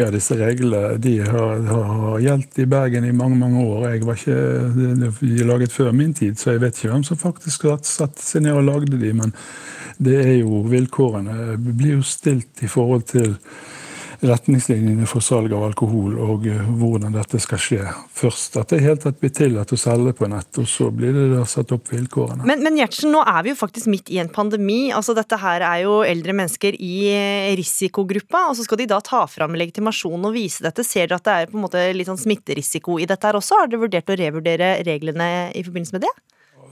Ja, disse reglene de har, har, har gjeldt i Bergen i mange mange år. Jeg var ikke, de, de er laget før min tid, så jeg vet ikke hvem som faktisk satte satt seg ned og lagde de, men det er jo vilkårene. Det blir jo stilt i forhold til retningslinjene for salg av alkohol og eh, hvordan dette skal skje. Først at det helt tatt blir tillatt å selge på nett, og så blir det da satt opp vilkårene. Men, men Gjertsen, nå er vi jo faktisk midt i en pandemi. Altså Dette her er jo eldre mennesker i eh, risikogruppa, og så skal de da ta fram legitimasjon og vise dette. Ser dere at det er på en måte litt sånn smitterisiko i dette her også? Har dere vurdert å revurdere reglene i forbindelse med det?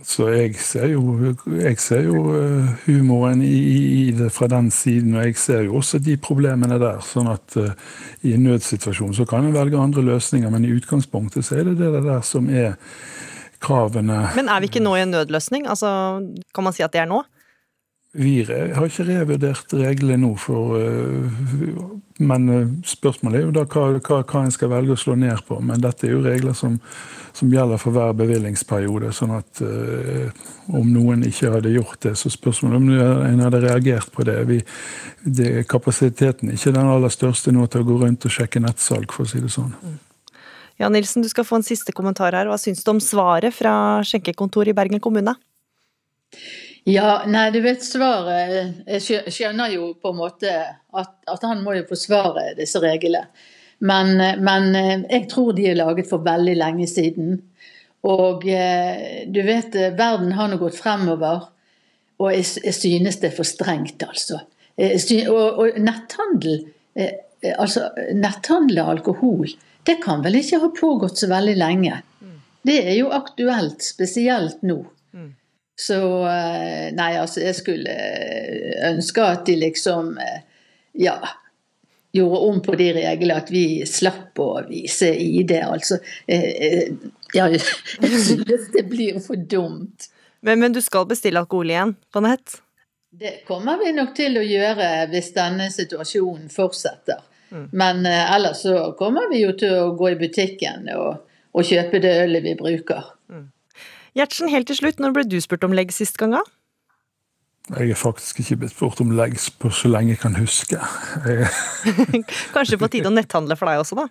Så jeg ser jo, jeg ser jo eh, humoren i, i det fra den siden, og jeg ser jo også de problemene der. Sånn at uh, i en nødsituasjon så kan en velge andre løsninger, men i utgangspunktet så er det det der som er kravene. Men er vi ikke nå i en nødløsning? Altså, Kan man si at det er nå? Vi har ikke revurdert reglene nå, for, eh, men eh, spørsmålet er jo da hva, hva, hva en skal velge å slå ned på. Men dette er jo regler som, som gjelder for hver bevillingsperiode. sånn at eh, om noen ikke hadde gjort det, så spørsmålet om en hadde reagert på det. Vi, det kapasiteten er ikke den aller største nå til å gå rundt og sjekke nettsalg, for å si det sånn. Ja, Nilsen, du skal få en siste kommentar her. Hva syns du om svaret fra skjenkekontoret i Bergen kommune? Ja, nei, du vet svaret Jeg skjønner jo på en måte at, at han må jo forsvare disse reglene. Men, men eh, jeg tror de er laget for veldig lenge siden. Og eh, du vet, eh, verden har nå gått fremover, og jeg, jeg synes det er for strengt, altså. Synes, Og, og netthandel, altså netthandel av alkohol, det kan vel ikke ha pågått så veldig lenge. Det er jo aktuelt, spesielt nå. Så eh, nei, altså jeg skulle eh, ønske at de liksom eh, ja, gjorde om på de reglene, at vi slapp å vise ID. Altså, ja, jeg synes det blir for dumt. Men, men du skal bestille alkohol igjen på nett? Det kommer vi nok til å gjøre hvis denne situasjonen fortsetter. Men eh, ellers så kommer vi jo til å gå i butikken og, og kjøpe det ølet vi bruker. Gjertsen, helt til slutt, når ble du spurt om legg sist gang, da? Jeg er faktisk ikke blitt spurt om legs på så lenge jeg kan huske. Kanskje på tide å netthandle for deg også, da?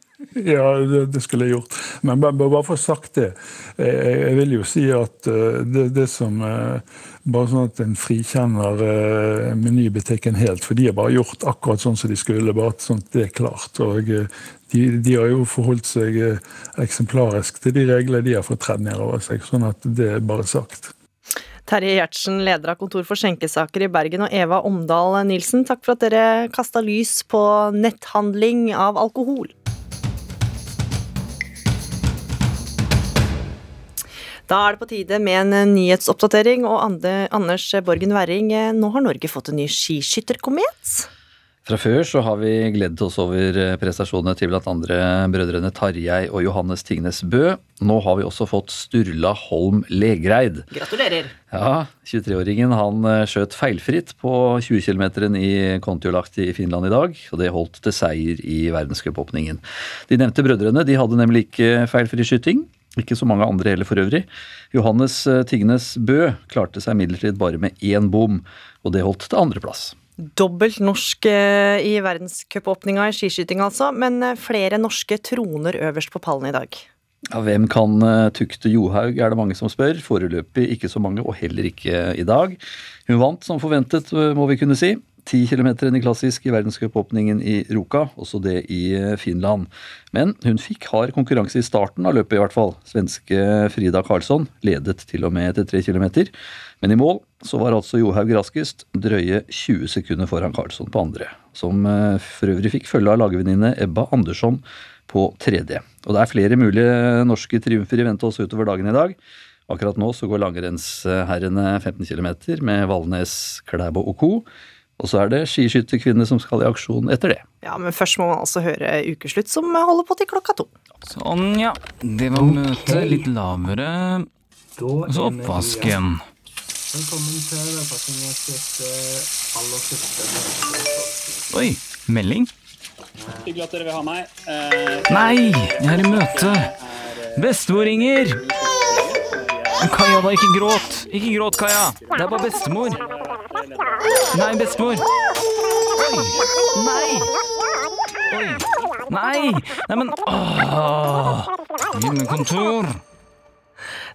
ja, det, det skulle jeg gjort. Men bare, bare for å ha sagt det. Jeg, jeg vil jo si at eh, det, det som eh, Bare sånn at en frikjenner eh, menybutikken helt, for de har bare gjort akkurat sånn som de skulle. bare at at det er klart. Og de, de har jo forholdt seg eksemplarisk til de reglene de har fått tredd nedover seg. Sånn at det er bare sagt. Terje Gjertsen, leder av Kontor for skjenkesaker i Bergen, og Eva Omdal Nilsen, takk for at dere kasta lys på netthandling av alkohol. Da er det på tide med en nyhetsoppdatering, og Anders Borgen Werring, nå har Norge fått en ny skiskytterkomet? Fra før så har vi gledet oss over eh, prestasjonene til blant andre brødrene Tarjei og Johannes Tingnes Bø. Nå har vi også fått Sturla Holm Legreid. Gratulerer! Ja, 23-åringen han eh, skjøt feilfritt på 20 km i Kontiolahti i Finland i dag, og det holdt til seier i verdenscupåpningen. De nevnte brødrene de hadde nemlig ikke feilfri skyting. Ikke så mange andre heller for øvrig. Johannes eh, Tingnes Bø klarte seg imidlertid bare med én bom, og det holdt til andreplass. Dobbelt norsk eh, i verdenscupåpninga i skiskyting, altså, men eh, flere norske troner øverst på pallen i dag. Ja, hvem kan eh, tukte Johaug, er det mange som spør. Foreløpig ikke så mange, og heller ikke i dag. Hun vant som forventet, må vi kunne si. 10 km i klassisk i verdenscupåpningen i Ruka, også det i Finland. Men hun fikk hard konkurranse i starten av løpet, i hvert fall. Svenske Frida Karlsson ledet til og med etter 3 km. Men i mål så var altså Johaug raskest, drøye 20 sekunder foran Karlsson på andre. Som eh, for øvrig fikk følge av lagvenninne Ebba Andersson på tredje. Og det er flere mulige norske triumfer i vente også utover dagen i dag. Akkurat nå så går langrennsherrene 15 km med Valnes, Klæbo og co. Og så er det skiskytterkvinner som skal i aksjon etter det. Ja, men først må man altså høre Ukeslutt, som holder på til klokka to. Sånn, ja. Det var møtet. Litt lavere. Og så oppvasken. Velkommen til eh, aller Oi, melding? Hyggelig at dere vil ha meg. Eh, Nei, jeg er i møte. Bestemor ringer. Kaja, da, ikke gråt. Ikke gråt, Kaja. Det er bare bestemor. Nei, bestemor. Oi. Nei. Oi. Nei. Nei, men Åh. Hjemmekontor.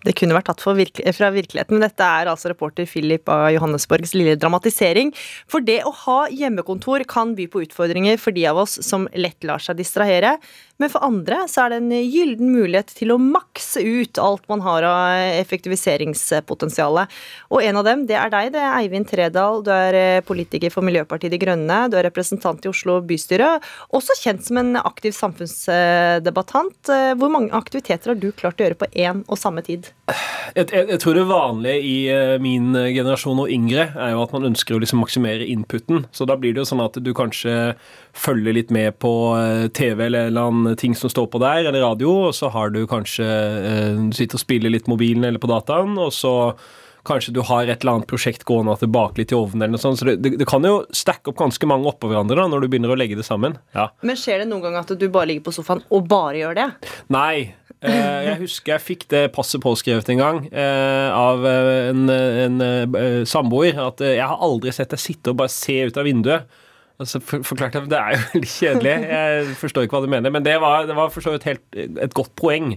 Det kunne vært tatt virke, fra virkeligheten, men dette er altså reporter Philip av Johannesborgs lille dramatisering. For det å ha hjemmekontor kan by på utfordringer for de av oss som lett lar seg distrahere. Men for andre så er det en gyllen mulighet til å makse ut alt man har av effektiviseringspotensial. Og en av dem, det er deg, det er Eivind Tredal. Du er eh, politiker for Miljøpartiet De Grønne. Du er representant i Oslo bystyre. Også kjent som en aktiv samfunnsdebattant. Eh, hvor mange aktiviteter har du klart å gjøre på én og samme tid? Jeg, jeg, jeg, tror det vanlige i uh, min generasjon og yngre er jo at man ønsker å liksom maksimere inputen. Så da blir det jo sånn at du kanskje følger litt med på uh, TV eller en eller annen ting som står på der, eller radio, og så har du kanskje Du sitter og spiller litt mobilen eller på dataen, og så Kanskje du har et eller annet prosjekt gående tilbake litt i ovnen. eller noe sånt, så det, det, det, kan jo stacke opp ganske mange oppå hverandre da, når du begynner å legge det sammen. Ja. Men skjer det noen gang at du bare ligger på sofaen og bare gjør det? Nei. Eh, jeg husker jeg fikk det passet påskrevet en gang eh, av en, en, en samboer. At jeg har aldri sett deg sitte og bare se ut av vinduet. Altså, for, forklarte jeg, Det er jo veldig kjedelig. Jeg forstår ikke hva du mener. Men det var, det var for så vidt et godt poeng.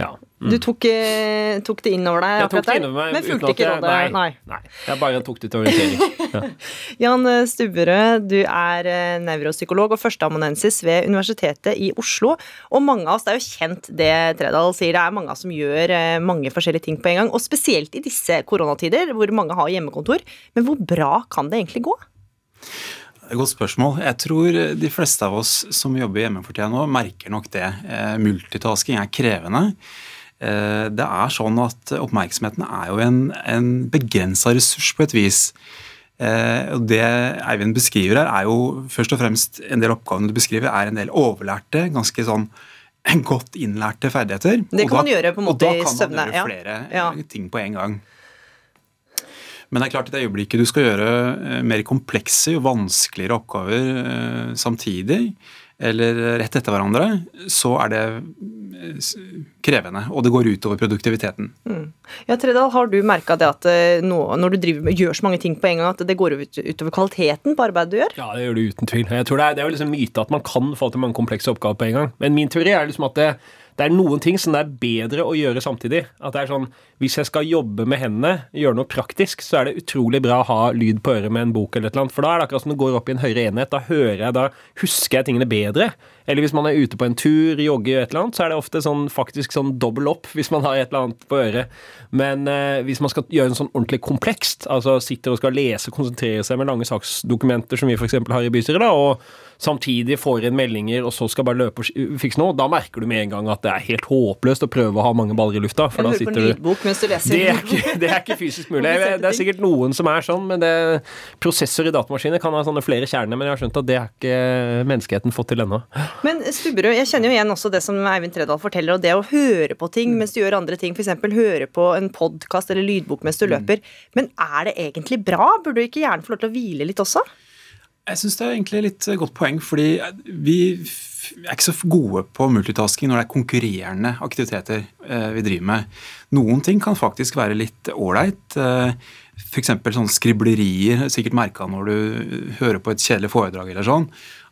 Ja. Mm. Du tok, eh, tok, det inn over deg jeg over meg, men fulgte ikke rådet? Nei, nei. nei. Jeg bare tok det til orientering. Ja. Jan Stubberød, du er nevropsykolog og førsteamanuensis ved Universitetet i Oslo. Og mange av oss, det er jo kjent det Tredal sier, det er mange av oss som gjør eh, mange forskjellige ting på en gang. Og spesielt i disse koronatider, hvor mange har hjemmekontor. Men hvor bra kan det egentlig gå? Godt spørsmål. Jeg tror de fleste av oss som jobber hjemme for tida nå, merker nok det. Multitasking er krevende. Det er sånn at Oppmerksomheten er jo en, en begrensa ressurs på et vis. Og Det Eivind beskriver her, er jo først og fremst en del oppgavene du beskriver, er en del overlærte, ganske sånn godt innlærte ferdigheter. Det kan da, man gjøre på en måte i søvne. Og da kan man gjøre flere ja. ting på en gang. Men det er klart i det øyeblikket du skal gjøre mer komplekse og vanskeligere oppgaver samtidig, eller rett etter hverandre, så er det eh, krevende, og det går utover produktiviteten. Mm. Ja, Tredal, har du merka det at eh, nå, når du driver med, gjør så mange ting på en gang, at det går ut, utover kvaliteten på arbeidet du gjør? Ja, det gjør det uten tvil. Jeg tror Det er, det er jo liksom myte at man kan få til mange komplekse oppgaver på en gang. Men min teori er liksom at det, det er noen ting som det er bedre å gjøre samtidig. At det er sånn, Hvis jeg skal jobbe med hendene, gjøre noe praktisk, så er det utrolig bra å ha lyd på øret med en bok eller et eller annet. For da er det akkurat som det går opp i en høyere enhet. Da hører jeg, da husker jeg tingene bedre. Eller hvis man er ute på en tur, jogger et eller annet, så er det ofte sånn faktisk sånn dobbel opp hvis man har et eller annet på øret. Men eh, hvis man skal gjøre en sånn ordentlig komplekst, altså sitter og skal lese konsentrere seg med lange saksdokumenter som vi f.eks. har i bystyret, da, og samtidig får inn meldinger og så skal bare løpe og fikse noe, da merker du med en gang at det er helt håpløst å prøve å ha mange baller i lufta. For da sitter du mens du leser. det er, ikke, det er ikke fysisk mulig. Det er sikkert noen som er sånn, men det, prosessor i datamaskiner kan ha sånne flere kjerner, men jeg har skjønt at det har ikke menneskeheten fått til ennå. Men Stubberud, jeg kjenner jo igjen også det som Eivind Tredal forteller, og det å høre på ting mens du gjør andre ting, f.eks. høre på en podkast eller lydbok mens du løper. Men er det egentlig bra? Burde du ikke gjerne få lov til å hvile litt også? Jeg syns det er egentlig litt godt poeng, fordi vi f- er ikke så gode på multitasking når det er konkurrerende aktiviteter eh, vi driver med. Noen ting kan faktisk være litt ålreit. Eh, F.eks. sånn skriblerier. Sikkert merka når du hører på et kjedelig foredrag eller sånn,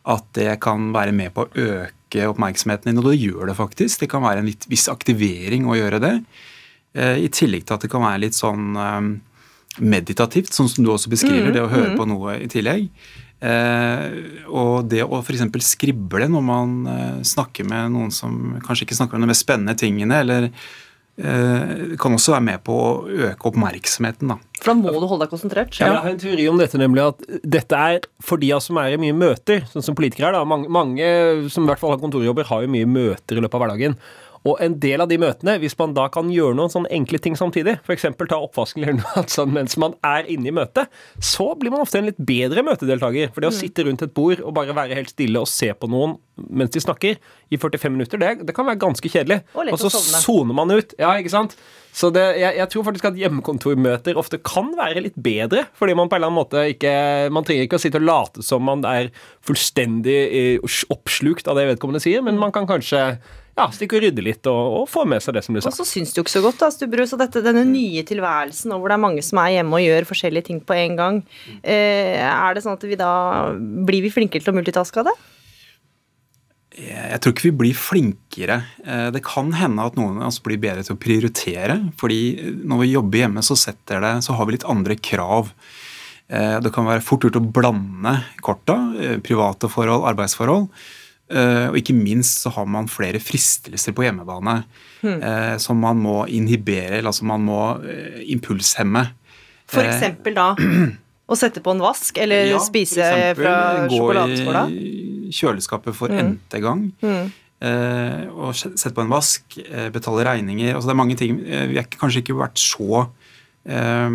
at det kan være med på å øke oppmerksomheten din, og det gjør det faktisk. Det kan være en litt viss aktivering å gjøre det. Eh, I tillegg til at det kan være litt sånn eh, meditativt, sånn som du også beskriver, mm, det å høre mm. på noe i tillegg. Eh, og det å f.eks. skrible når man eh, snakker med noen som kanskje ikke snakker om de mest spennende tingene, eller kan også være med på å øke oppmerksomheten. da. For da må du holde deg konsentrert. Jeg har en teori om dette, nemlig at dette er for de av oss som er i mye møter, sånn som politikere er. da, Mange, mange som i hvert fall har kontorjobber, har jo mye møter i løpet av hverdagen. Og en del av de møtene, hvis man da kan gjøre noen sånne enkle ting samtidig, f.eks. ta oppvasken eller noe sånt mens man er inne i møtet, så blir man ofte en litt bedre møtedeltaker. For det å Mm. sitte rundt et bord og bare være helt stille og se på noen mens de snakker i 45 minutter, det, det kan være ganske kjedelig. Og Og så soner man ut. Ja, ikke sant? Så det, jeg, jeg tror faktisk at hjemmekontormøter ofte kan være litt bedre, fordi man på en eller annen måte ikke Man trenger ikke å sitte og late som man er fullstendig eh, oppslukt av det vedkommende sier, men man kan kanskje ja, stikke og rydde litt og, og få med seg det som blir Og så syns du jo ikke så godt, da, Stubberud, så dette, denne nye tilværelsen, og hvor det er mange som er hjemme og gjør forskjellige ting på en gang, eh, er det sånn at vi da Blir vi flinkere til å multitaske av det? Jeg tror ikke vi blir flinkere. Eh, Det kan hende at noen av oss blir bedre til å prioritere. fordi når vi jobber hjemme, så, setter det, så har vi litt andre krav. Eh, Det kan være fort gjort å blande korta. eh, Private forhold, arbeidsforhold. Eh, Og ikke minst så har man flere fristelser på hjemmebane Hmm. eh, som man må inhibere, eller altså man må eh, impulshemme. For eksempel da å sette på en vask, eller ja, spise eksempel fra sjokoladeskåla? Gå i kjøleskapet for Mm. n-te gang. Mm. Og sette på en vask, betale regninger. Altså det er mange ting. Vi har kanskje ikke vært så eh,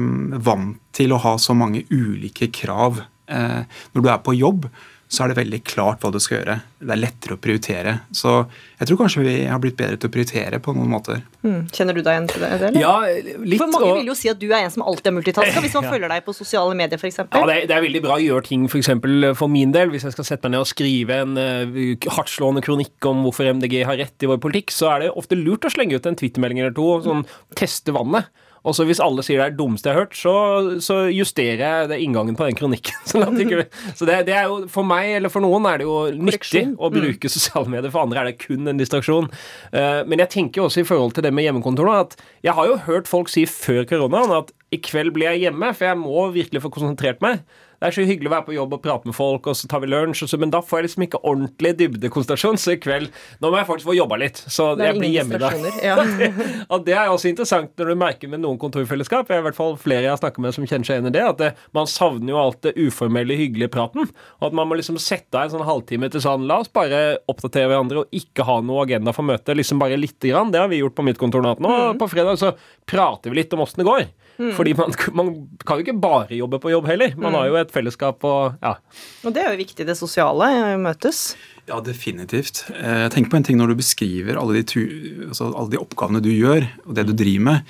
vant til å ha så mange ulike krav. Uh, når du er på jobb, så er det veldig klart hva du skal gjøre. Det er lettere å prioritere. Så jeg tror kanskje vi har blitt bedre til å prioritere på noen måter. Mm. Kjenner du deg igjen til det? eller? Ja, litt. For mange og- vil jo si at du er en som alltid er multitasker, hvis man Ja. følger deg på sosiale medier f.eks. Ja, det er, det er veldig bra å gjøre ting for, eksempel, for min del. Hvis jeg skal sette meg ned og skrive en uh, hardtslående kronikk om hvorfor MDG har rett i vår politikk, så er det ofte lurt å slenge ut en twittermelding eller to og sånn, teste vannet. Og så Hvis alle sier det er det dummeste jeg har hørt, så, så justerer jeg det inngangen på den kronikken. Så, det, det er jo, For meg eller for noen er det jo nyttig å bruke sosiale medier, for andre er det kun en distraksjon. Eh, men jeg tenker også i forhold til det med hjemmekontor at jeg har jo hørt folk si før koronaen at i kveld blir jeg hjemme, for jeg må virkelig få konsentrert meg. Det er så hyggelig å være på jobb og prate med folk, og så tar vi lunsj, så, men da får jeg liksom ikke ordentlig dybdekonsentrasjon. Så i kveld Nå må jeg faktisk få jobba litt, så jeg blir hjemme i dag. ja. Og det er også interessant når du merker med noen kontorfellesskap, jeg er i hvert fall flere jeg har snakket med som kjenner seg igjen i det, at det, man savner jo alt det uformelle, hyggelige praten. Og at man må liksom sette av en sånn halvtime til sånn La oss bare oppdatere hverandre og ikke ha noe agenda for møtet. Liksom bare lite grann. Det har vi gjort på mitt kontor nå. Mm. På fredag så prater vi litt om åssen det går. Mm. Fordi man, man kan jo ikke bare jobbe på jobb heller. Man Mm. har jo et fellesskap og ja. Og det er jo viktig, det sosiale, eh, møtes. Ja, definitivt. Eh, Jeg tenker på en ting når du beskriver alle de, tu- altså alle de oppgavene du gjør, og det du driver med.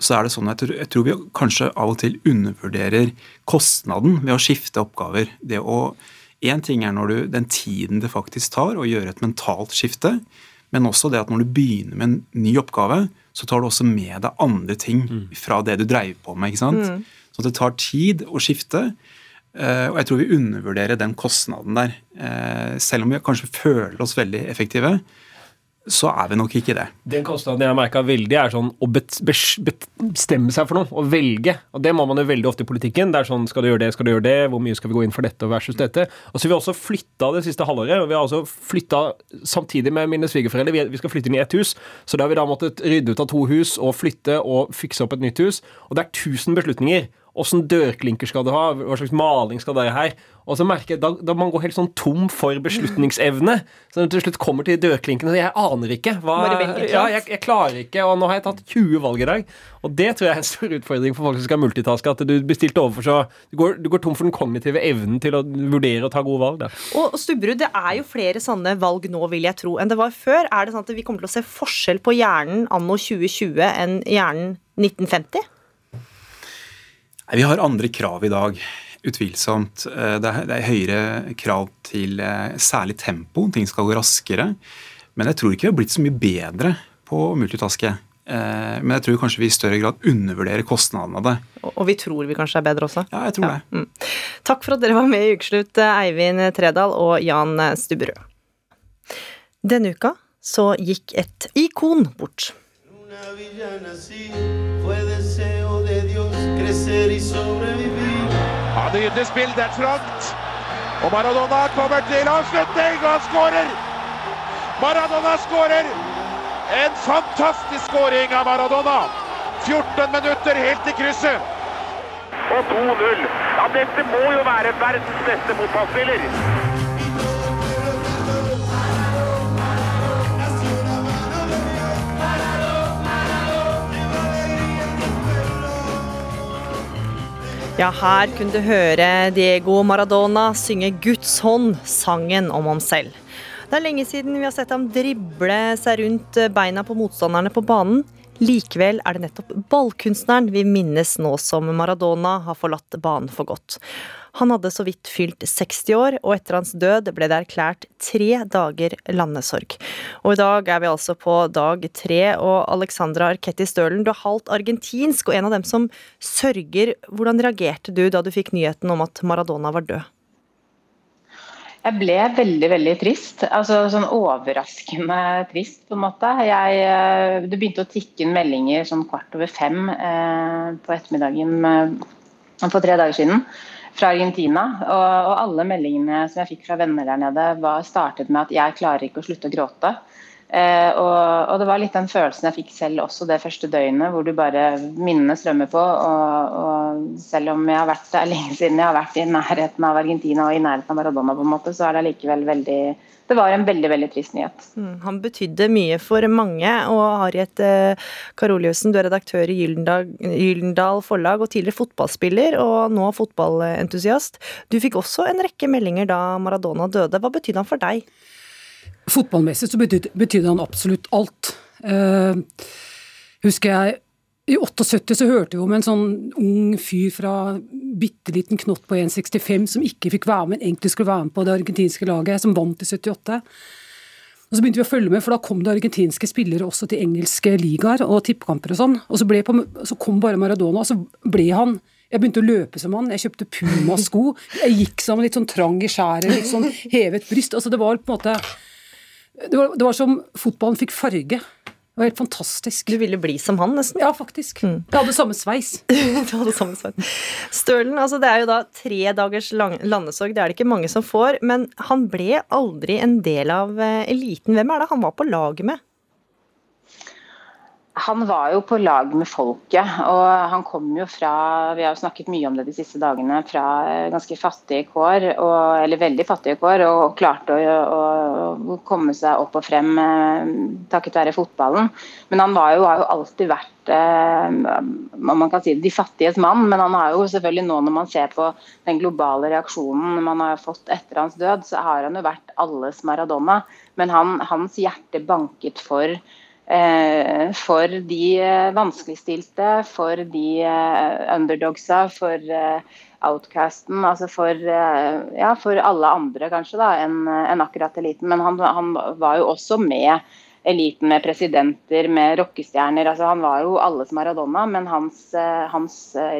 Så er det sånn at jeg tror- jeg tror vi kanskje av og til undervurderer kostnaden ved å skifte oppgaver. Det å Én ting er når du, den tiden det faktisk tar å gjøre et mentalt skifte, men også det at når du begynner med en ny oppgave, så tar du også med deg andre ting fra det du dreiv på med. ikke sant? Mm. Så det tar tid å skifte. eh, Og jeg tror vi undervurderer den kostnaden der. Eh, Selv om vi kanskje føler oss veldig effektive, så er vi nok ikke det. Den kostnaden jeg har merka veldig, er sånn å bestemme seg for noe. Å velge. Og det må man jo veldig ofte i politikken. Det er sånn skal du gjøre det, skal du gjøre det, hvor mye skal vi gå inn for dette versus dette. Og så har vi også flytta det siste halvåret. og Vi har også flytta samtidig med mine svigerforeldre. Vi- Vi skal flytte inn i ett hus, så da har vi da måttet rydde ut av to hus og flytte og fikse opp et nytt hus. Og det er 1000 beslutninger. Åssen dørklinker skal du ha? Hva slags maling skal det ha her? Og så merker jeg, da, da man går helt sånn tom for beslutningsevne. Så når du til slutt kommer til dørklinkene Jeg aner ikke. Hva, ja, jeg, jeg klarer ikke, og nå har jeg tatt 20 valg i dag. Og det tror jeg er en stor utfordring for folk som skal multitaske. At du bestilte overfor så Du går, du går tom for den kognitive evnen til å vurdere og ta gode valg. Da. Og Stubberud, det er jo flere sånne valg nå, vil jeg tro, enn det var før. Er det sånn at vi kommer til å se forskjell på hjernen anno 2020 enn hjernen 1950? Vi har andre krav i dag, utvilsomt. Eh, Det er, det er høyere krav til eh, særlig tempo, ting skal gå raskere. Men jeg tror ikke vi har blitt så mye bedre på å multitaske. Eh, Men jeg tror kanskje vi i større grad undervurderer kostnadene av det. Og vi tror vi kanskje er bedre også. Ja, jeg tror det. Mm. Takk for at dere var med i Ukeslutt, Eivind Tredal og Jan Stubberud. Denne uka så gikk et ikon bort. Fue deseo de sobrevivir. Ja, Nydelig spill, det er trangt. Og Maradona kommer til avslutning, og han skårer! Maradona skårer! En fantastisk skåring av Maradona. 14 minutter helt til krysset. Og 2-0. Ja, dette må jo være verdens beste fotballspiller. Ja, her kunne du høre Diego Maradona synge Guds hånd, sangen om ham selv. Det er lenge siden vi har sett ham drible seg rundt beina på motstanderne på banen. Likevel er det nettopp ballkunstneren vi minnes nå som Maradona har forlatt banen for godt. Han hadde så vidt fylt 60 år, og etter hans død ble det erklært tre dager landesorg. Og i dag er vi altså på dag tre, og Alexandra Arketti Stølen, du er halvt argentinsk og en av dem som sørger. Hvordan reagerte du da du fikk nyheten om at Maradona var død? Jeg ble veldig, veldig trist. Altså sånn overraskende trist, på en måte. Jeg, eh, det begynte å tikke inn meldinger sånn kvart over fem eh, på ettermiddagen eh, for tre dager siden fra Argentina. Og, og alle meldingene som jeg fikk fra venner der nede, var startet med at 'jeg klarer ikke å slutte å gråte'. Eh, og, og det var litt den følelsen jeg fikk selv også det første døgnet, hvor du bare minnene strømmer på. Og, og selv om jeg har vært der lenge siden jeg har vært i nærheten av Argentina og i nærheten av Maradona, på en måte, så er det likevel veldig Det var en veldig, veldig trist nyhet. Mm, Han betydde mye for mange, og Harriet eh, Karoliussen, du er redaktør i Gyldendal Forlag og tidligere fotballspiller, og nå fotballentusiast. Du fikk også en rekke meldinger da Maradona døde. Hva betydde han for deg? Fotballmessig så betydde, betydde han absolutt alt. Uh, husker jeg i 78 så hørte vi om en sånn ung fyr fra bitte liten knott på 1,65 som ikke fikk være med, egentlig skulle være med på det argentinske laget, som vant i 78. Og Så begynte vi å følge med, for da kom det argentinske spillere også til engelske ligaer og tippekamper og sånn. Og så, på, så kom bare Maradona, og så ble han jeg begynte å løpe som han. Jeg kjøpte Puma-sko. Jeg gikk som litt sånn trang i skjæret, litt sånn hevet bryst. Altså det var på en måte det var, det var som fotballen fikk farge. Det var helt fantastisk. Du ville bli som han, nesten? Ja, faktisk. Jeg hadde samme sveis. du hadde samme sveis. Stølen, altså det er jo da tre dagers lang landesorg, det er det ikke mange som får. Men han ble aldri en del av eh, eliten. Hvem er det han var på lag med? Han var jo på lag med folket, og han kom jo fra Vi har jo snakket mye om det de siste dagene. Fra ganske fattige kår, og, eller veldig fattige kår, og klarte å, å, komme seg opp og frem eh, takket være fotballen. Men han var jo, har jo alltid vært eh, man kan si de fattiges mann, men han har jo selvfølgelig nå når man ser på den globale reaksjonen man har fått etter hans død, så har han jo vært alles Maradona. Men han, hans hjerte banket for for de eh, vanskeligstilte, for de eh, underdogsa, for eh, outcasten, altså for, eh, ja, for alle andre kanskje da, enn en akkurat eliten. Men han, han var jo også med eliten med presidenter, med rockestjerner. altså Han var jo alles Maradona, men hans, eh, hans eh,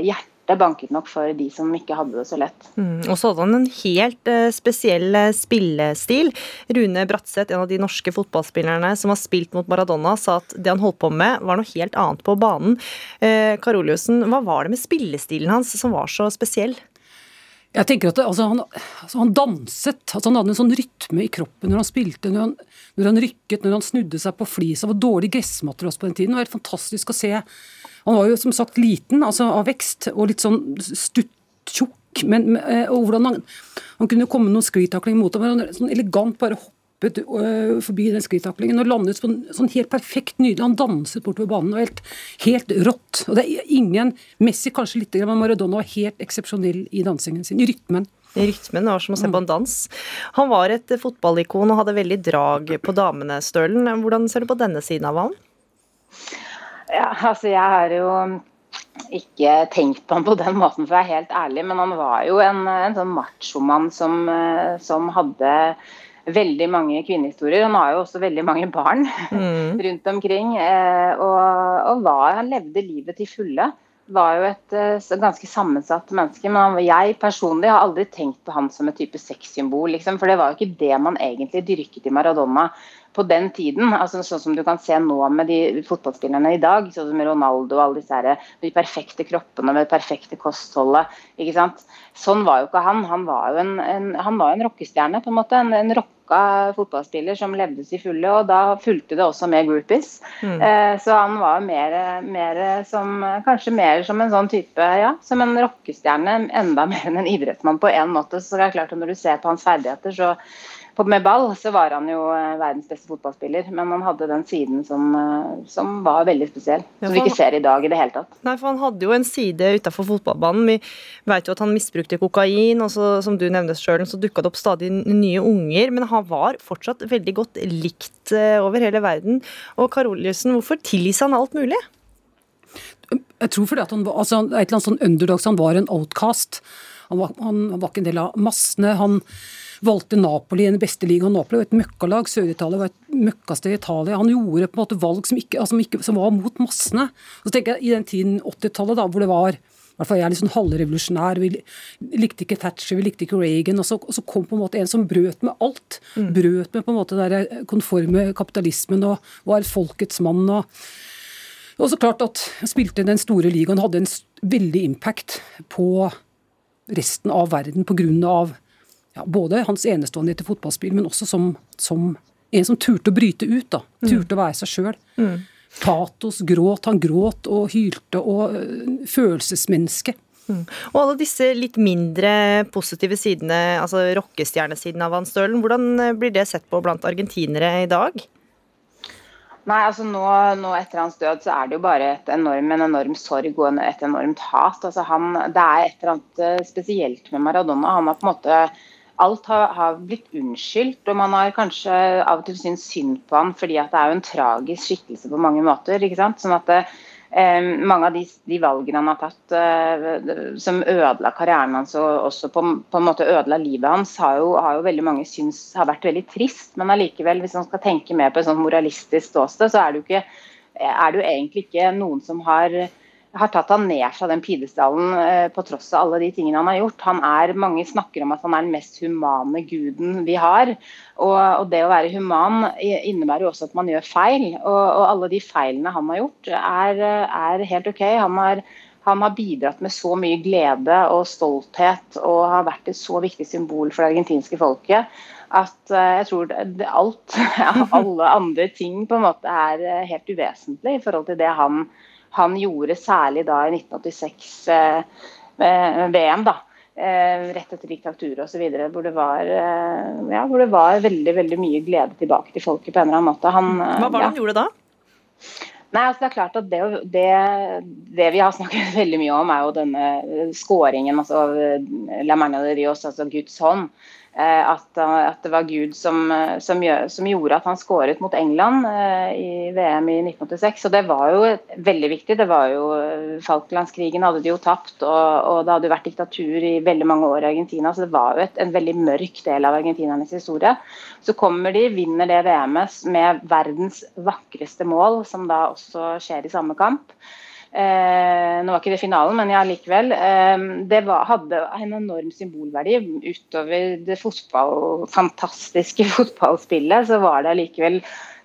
hjerte banket nok for de som ikke hadde det så lett. Mm, og så hadde han en helt eh, spesiell eh, spillestil. Rune Bratseth, en av de norske fotballspillerne som har spilt mot Maradona, sa at det han holdt på med, var noe helt annet på banen. Eh, Karoliussen, hva var det med spillestilen hans som var så spesiell? Jeg tenker at det, altså, han, altså, han danset. altså Han hadde en sånn rytme i kroppen når han spilte, når han, når han rykket, når han snudde seg på flis. Det var dårlig gressmatter også på den tiden. Det var helt fantastisk å se. Han var jo som sagt liten, altså av vekst, og litt sånn stutt, tjukk. Men, eh, og hvordan han, han kunne komme noen sklitakling mot ham. han Sånn elegant bare hoppet øh, forbi den sklitaklingen og landet på en sånn helt perfekt nydelig. Han danset bortover banen. og helt, helt rått. Og det er ingen Messi kanskje litt, men Maradona var helt eksepsjonell i dansingen sin. I rytmen. Rytmen var som å se på en dans. Han var et fotballikon og hadde veldig drag på damene, Stølen. Hvordan ser du på denne siden av han? Ja, altså jeg har jo ikke tenkt på han på den måten, for å være helt ærlig. Men han var jo en, en sånn machomann som, eh, som hadde veldig mange kvinnehistorier. Han har jo også veldig mange barn Mm. rundt omkring. eh, Og, og var, han levde livet til fulle. Var jo et eh, ganske sammensatt menneske. Men jeg personlig har aldri tenkt på han som et type sexsymbol. Liksom, for det var jo ikke det man egentlig dyrket i Maradona på den tiden. altså Sånn som du kan se nå med de fotballspillerne i dag. Sånn som Ronaldo og alle disse her, de perfekte kroppene med det perfekte kostholdet. ikke sant? Sånn var jo ikke han. Han var jo en, en, han var en rockestjerne, på en måte. En, en rocka fotballspiller som levde til fulle. Og da fulgte det også med groupies. Mm. Eh, så han var mer, mer som Kanskje mer som en sånn type Ja, som en rockestjerne. Enda mer enn en idrettsmann på en måte. Så det er klart at når du ser på hans ferdigheter, så med ball så var han jo eh, verdens beste fotballspiller, men han hadde den siden som, eh, som var veldig spesiell. Ja, Som vi ikke ser i dag i det hele tatt. Nei, for Han hadde jo en side utafor fotballbanen. Vi vet jo at han misbrukte kokain, og så, som du nevnte selv, så dukka det opp stadig nye unger. Men han var fortsatt veldig godt likt eh, over hele verden. Og Karoliussen, hvorfor tilgis han alt mulig? Jeg tror fordi at han var altså, et eller annet sånn underdogs, han var en outcast. Han var, han, han var ikke en del av massene. Han valgte Napoli i den beste ligaen. Napoli var et møkkalag. Sør-Italia var et møkkasted i Italia. Han gjorde på en måte valg som, ikke, altså, som, ikke, som var mot massene. Og så tenker jeg I den tiden, 80-tallet, da, hvor det var hvert fall jeg er litt sånn halvrevolusjonær. Vi likte ikke Thatcher, vi likte ikke Reagan. Og så, og så kom på en måte en som brøt med alt. Brøt med på en måte den konforme kapitalismen og var folkets mann. og og så klart at spilte den store ligaen, hadde en veldig impact på resten av verden pga. Ja, både hans enestående til fotballspill, men også som, som en som turte å bryte ut. da, Turte å være seg sjøl. Mm. Patos, gråt. Han gråt og hylte og øh, følelsesmenneske. Mm. Og alle disse litt mindre positive sidene, altså rockestjernesiden av Van Stølen, hvordan eh, blir det sett på blant argentinere i dag? Nei, altså nå, nå etter hans død så er det jo bare et enorm, en enorm sorg og et enormt hat. Altså han, det er et eller annet eh, spesielt med Maradona. Han har på en måte Alt har, har blitt unnskyldt, og man har kanskje av og til syntes synd på han fordi at det er jo en tragisk skikkelse på mange måter. ikke sant? Sånn at det, eh, mange av de, de valgene han har tatt eh, som ødela karrieren hans og også på, på en måte ødela livet hans, har jo, har jo veldig mange syns har vært veldig trist. Men allikevel, hvis man skal tenke mer på et sånt moralistisk ståsted, så er det jo ikke er det jo egentlig ikke noen som har, har tatt han ned fra den pidestallen eh, på tross av alle de tingene han har gjort. Han er, Mange snakker om at han er den mest humane guden vi har. Og, og det å være human innebærer jo også at man gjør feil. Og, og alle de feilene han har gjort, er, er helt OK. Han har, han har bidratt med så mye glede og stolthet og har vært et så viktig symbol for det argentinske folket at eh, jeg tror alt, alle andre ting på en måte er eh, helt uvesentlig i forhold til det han, han gjorde, særlig da i 1986 eh, eh, VM. da. Eh, rett etter diktaturet osv. Hvor, det var, eh, ja, hvor det var veldig veldig mye glede tilbake til folket på en eller annen måte. Han, eh, Hva var det ja. han gjorde da? Nei, altså det er klart at det, det, det vi har snakket veldig mye om, er jo denne skåringen, altså La Magna de Rios, altså Guds hånd. Eh, at, at det var Gud som, eh, som, som gjorde at han skåret mot England eh, i VM i 1986. Og det var jo veldig viktig. det var jo Falklandskrigen hadde de jo tapt, og, og det hadde jo vært diktatur i veldig mange år i Argentina, så det var jo et, en veldig mørk del av argentinernes historie. Så kommer de, vinner det VM-et med verdens vakreste mål, som da også skjer i samme kamp. Eh, nå var ikke det finalen, men ja, likevel. Eh, det var, hadde en enorm symbolverdi. Utover det fotball, fantastiske fotballspillet, så var det likevel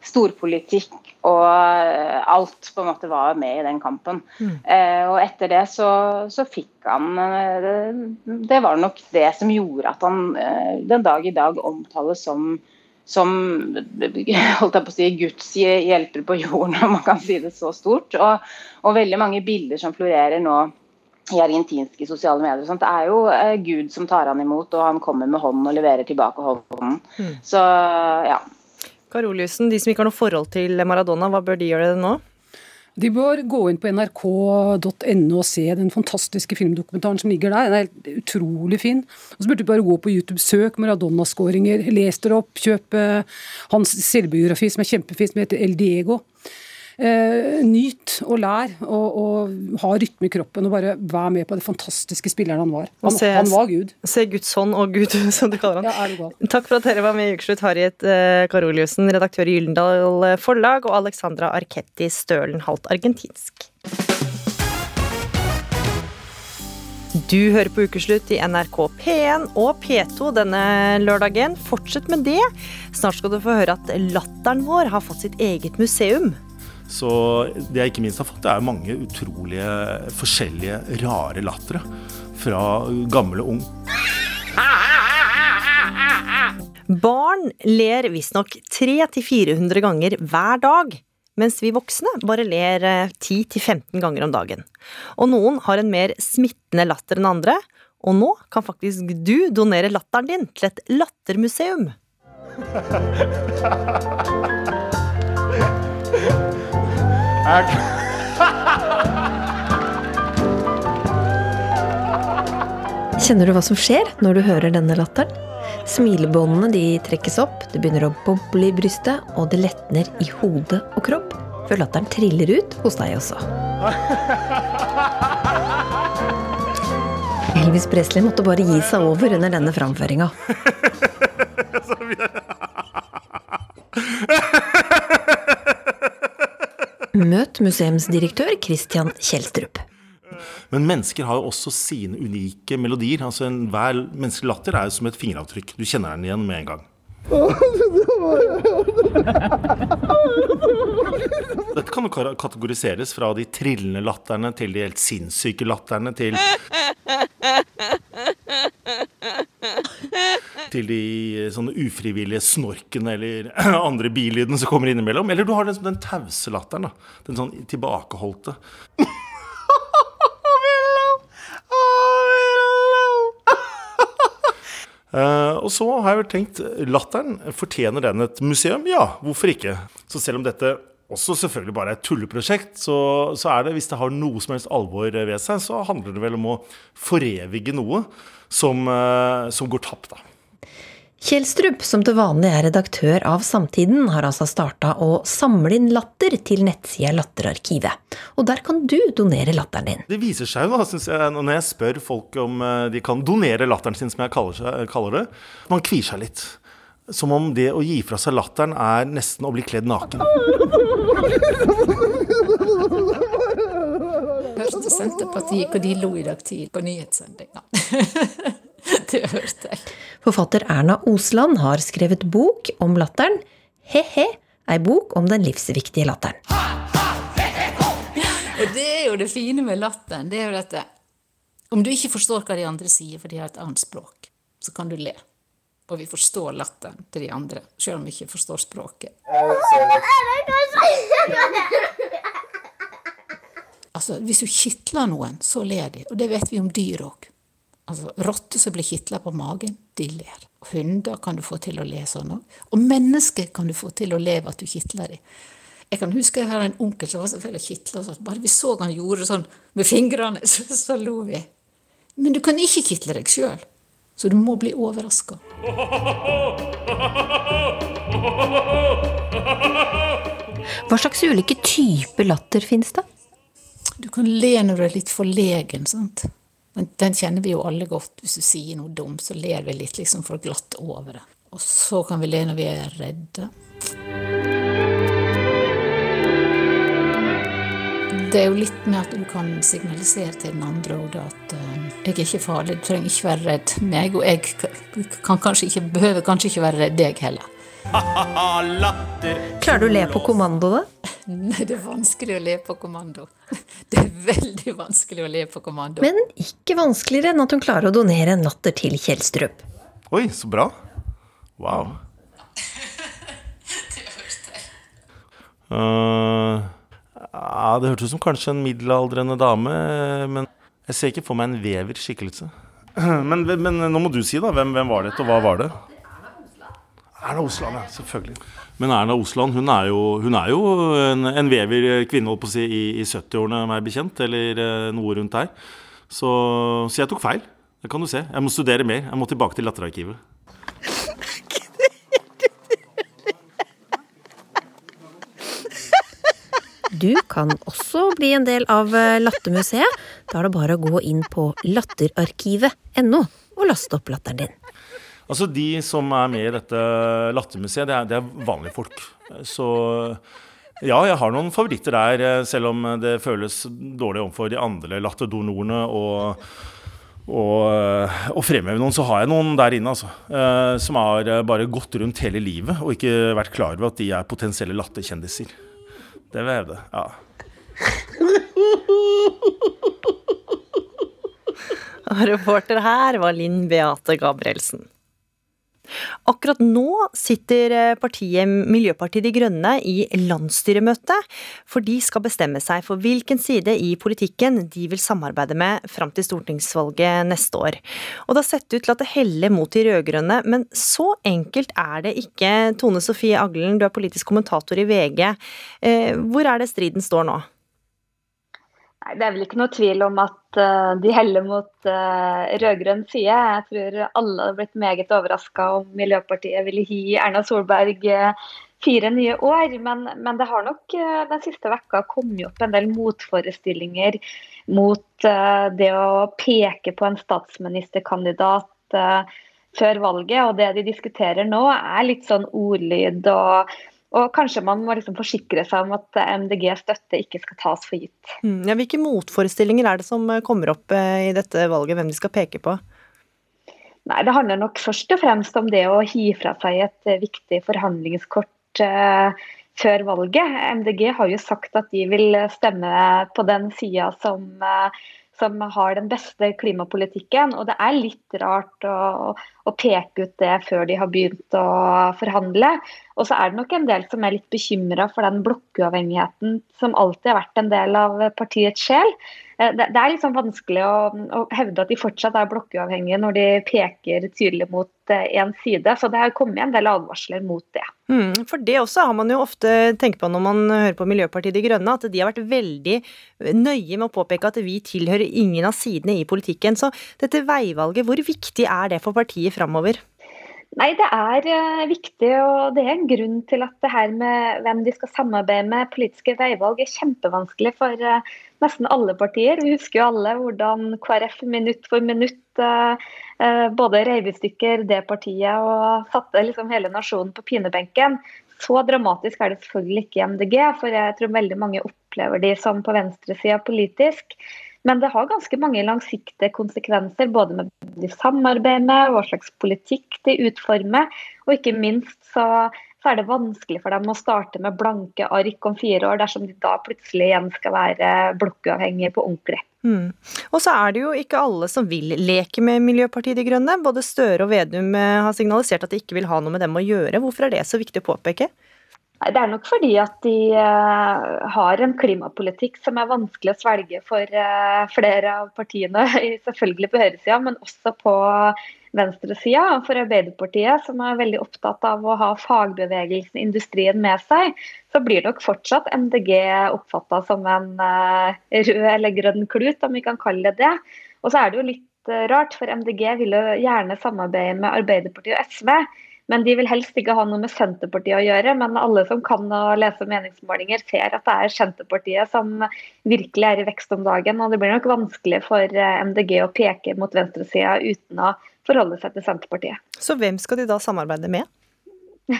storpolitikk og eh, alt på en måte var med i den kampen. Mm. Eh, og etter det så, så fikk han eh, det, det, var nok det som gjorde at han eh, den dag i dag omtales som som holdt jeg på å si, Guds hjelper på jorden, om man kan si det så stort. Og, og veldig mange bilder som florerer nå i argentinske sosiale medier. Sånt. Det er jo eh, Gud som tar han imot, og han kommer med hånden og leverer tilbake hånden. Mm. Så ja. Karoliussen, de som ikke har noe forhold til Maradona, hva bør de gjøre det nå? De bør gå inn på nrk.no og se den fantastiske filmdokumentaren som ligger der. Den er utrolig fin. Og så burde du bare gå på YouTube, søk Maradona-skåringer, les dere opp, kjøp hans selvbiografi som er kjempefin, som heter El Diego. Eh, nyt og lær, og, og, ha rytme i kroppen, og bare vær med på det fantastiske spilleren han var. Han, se, han var Gud. Se Guds hånd og Gud, som du kaller han. Ja, er det gal. Takk for at dere var med i Ukeslutt, Harriet eh, Karoliussen, redaktør i Gyldendal Forlag, og Alexandra Arketti Stølen, halvt argentinsk. Du hører på Ukeslutt i NRK P1 og P2 denne lørdagen. Fortsett med det. Snart skal du få høre at latteren vår har fått sitt eget museum. Så det jeg ikke minst har fått, det er mange utrolige forskjellige rare lattere. Fra gammel og ung. Barn ler visstnok 300-400 ganger hver dag. Mens vi voksne bare ler 10-15 ganger om dagen. Og noen har en mer smittende latter enn andre. Og nå kan faktisk du donere latteren din til et lattermuseum. Kjenner du hva som skjer når du hører denne latteren? Smilebåndene de trekkes opp, det begynner å boble i brystet, og det letner i hode og kropp før latteren triller ut hos deg også. Elvis Presley måtte bare gi seg over under denne framføringa. Møt museumsdirektør Christian Kjelstrup. Men mennesker har jo også sine unike melodier. altså Hver menneskelig latter er jo som et fingeravtrykk. Du kjenner den igjen med en gang. Dette kan jo kategoriseres fra de trillende latterne til de helt sinnssyke latterne til til de eh, sånne ufrivillige snorkene eller andre bilydene som kommer innimellom. Eller du har den, den tause latteren. da, Den sånn tilbakeholdte. Uh, og så har jeg vel tenkt latteren, fortjener den et museum? Ja, hvorfor ikke? Så selv om dette også selvfølgelig bare er et tulleprosjekt, så, så, er det, hvis det har noe som helst alvor ved seg, så handler det vel om å forevige noe som, uh, som går tapt, da. Kjelstrup, som til vanlig er redaktør av Samtiden, har altså starta å samle inn latter til nettsida Latterarkivet. Og der kan du donere latteren din. Det viser seg jo, da, synes jeg, når jeg spør folk om eh, de kan donere latteren sin, som jeg kaller, kaller det, man kvier seg litt. Som om det å gi fra seg latteren er nesten å bli kledd naken. Hørte Senterpartiet hvor de lo i dag tidlig på nyhetssendinga. det hørte jeg. Forfatter Erna Osland har skrevet bok om latteren. He-he, ei bok om den livsviktige latteren. Og det er jo det fine med latteren. det er jo dette. Om du ikke forstår hva de andre sier, for de har et annet språk, så kan du le. Og vi forstår latteren til de andre, selv om vi ikke forstår språket. Altså, Hvis du kitler noen, så ler de. Og det vet vi om dyr òg. Altså, Rotter som blir kitla på magen, de ler. Hunder kan du få til å le sånn òg. Og mennesker kan du få til å le at du kitler dem. Jeg kan huske jeg hadde en onkel som var så fæl å kitle. Sånn. Bare vi så han gjorde sånn med fingrene, så, så lo vi. Men du kan ikke kitle deg sjøl. Så Så du må bli overraska. Hva slags ulike typer latter fins det? Du kan le når du er litt forlegen. sant? Den, den kjenner vi jo alle godt. Hvis du sier noe dumt, så ler vi litt liksom for glatt over det. Og så kan vi le når vi er redde. Det er jo litt med at du kan signalisere til den andre også, at uh, jeg er ikke farlig, du trenger ikke være redd meg, og jeg kan kanskje ikke, behøver kanskje ikke være redd deg heller. Klarer du å le på kommando, da? Nei, det er vanskelig å le på kommando. Det er veldig vanskelig å le på kommando. Men ikke vanskeligere enn at hun klarer å donere en latter til Kjelstrup. Oi, så bra. Wow. Uh, ja, det hørtes ut som kanskje en middelaldrende dame, men jeg ser ikke for meg en veverskikkelse. Men, men nå må du si, da. Hvem, hvem var dette, og hva var det? Erna Osland, ja. Selvfølgelig. Men Erna Osland hun er jo, hun er jo en, en vever kvinne holdt på å si, i, i 70-årene, meg bekjent, eller eh, noe rundt der. Så, så jeg tok feil. Det kan du se. Jeg må studere mer. Jeg må tilbake til Latterarkivet. Du kan også bli en del av eh, Lattermuseet. Da er det bare å gå inn på latterarkivet.no og laste opp latteren din. Altså De som er med i dette lattermuseet, det er, det er vanlige folk. Så ja, jeg har noen favoritter der, eh, selv om det føles dårlig overfor de andre latterdonorene. Og, og, eh, og fremheve noen, så har jeg noen der inne, altså. Eh, som har bare gått rundt hele livet og ikke vært klar over at de er potensielle latterkjendiser. Det vil jeg hevde. Ja. Reporter her var Linn Beate Gabrielsen. Akkurat nå sitter eh, partiet Miljøpartiet De Grønne i landsstyremøte, for de skal bestemme seg for hvilken side i politikken de vil samarbeide med fram til stortingsvalget neste år. Og det har sett ut til at det heller mot de rød-grønne, men så enkelt er det ikke. Tone Sofie Aglen, du er politisk kommentator i VG. Eh, hvor er det striden står nå? Nei, Det er vel ikke noe tvil om at uh, de heller mot uh, rød-grønn side. Jeg tror alle hadde blitt meget overraska om Miljøpartiet ville gi Erna Solberg uh, fire nye år. Men, men det har nok den siste vekka kommet opp en del motforestillinger mot det å peke på en statsministerkandidat før valget. Og det de diskuterer nå, er litt sånn ordlyd og og kanskje man må liksom forsikre seg om at MDG-støtte ikke skal tas for gitt. Mm, ja, hvilke motforestillinger er det som eh, kommer opp eh, i dette valget, hvem de skal peke på? Nei, Det handler nok først og fremst om det å gi fra seg et eh, viktig forhandlingskort eh, før valget. MDG har jo sagt at de vil stemme på den sida som eh, som har den beste klimapolitikken. Og det er litt rart å, å, peke ut det før de har begynt å forhandle. Og så er det nok en del som er litt bekymra for den blokkuavhengigheten som alltid har vært en del av partiets sjel. Eh, det, er liksom vanskelig å, å, hevde at de fortsatt er blokkuavhengige når de peker tydelig mot én eh, side. Så det har kommet en del advarsler mot det. Mm, for det også har man jo ofte tenkt på når man hører på Miljøpartiet De Grønne, at de har vært veldig nøye med å påpeke at vi tilhører ingen av sidene i politikken. Så dette veivalget, hvor viktig er det for partiet framover? Nei, Det er uh, viktig, og det er en grunn til at det her med hvem de skal samarbeide med, politiske veivalg, er kjempevanskelig for nesten alle partier. Vi husker jo alle hvordan KrF minutt for minutt uh, både reiv i stykker det partiet og satte liksom hele nasjonen på pinebenken. Så dramatisk er det selvfølgelig ikke i MDG, for jeg tror veldig mange opplever de som på venstresida politisk. Men det har ganske mange langsiktige konsekvenser, både med de samarbeider med, hva slags politikk de utformer, og ikke minst så, så, er det vanskelig for dem å starte med blanke ark om fire år, dersom de da plutselig igjen skal være blokkuavhengige på ordentlig. Mm. Og så er det jo ikke alle som vil leke med Miljøpartiet De Grønne. Både Støre og Vedum eh, har signalisert at de ikke vil ha noe med dem å gjøre. Hvorfor er det så viktig å påpeke? Det er nok fordi at de uh, har en klimapolitikk som er vanskelig å svelge for uh, flere av partiene. Selvfølgelig på høyresida, men også på venstresida. For Arbeiderpartiet, som er veldig opptatt av å ha fagbevegelsen, industrien med seg, så blir nok fortsatt MDG oppfatta som en uh, rød eller grønn klut, om vi kan kalle det det. Og så er det jo litt eh, rart, for MDG vil jo gjerne samarbeide med Arbeiderpartiet og SV. Men de vil helst ikke ha noe med Senterpartiet å gjøre. Men alle som kan å lese meningsmålinger, ser at det er Senterpartiet som virkelig er i vekst om dagen. Og det blir nok vanskelig for eh, MDG å peke mot venstresida uten å forholde seg til Senterpartiet. Så hvem skal de da samarbeide med?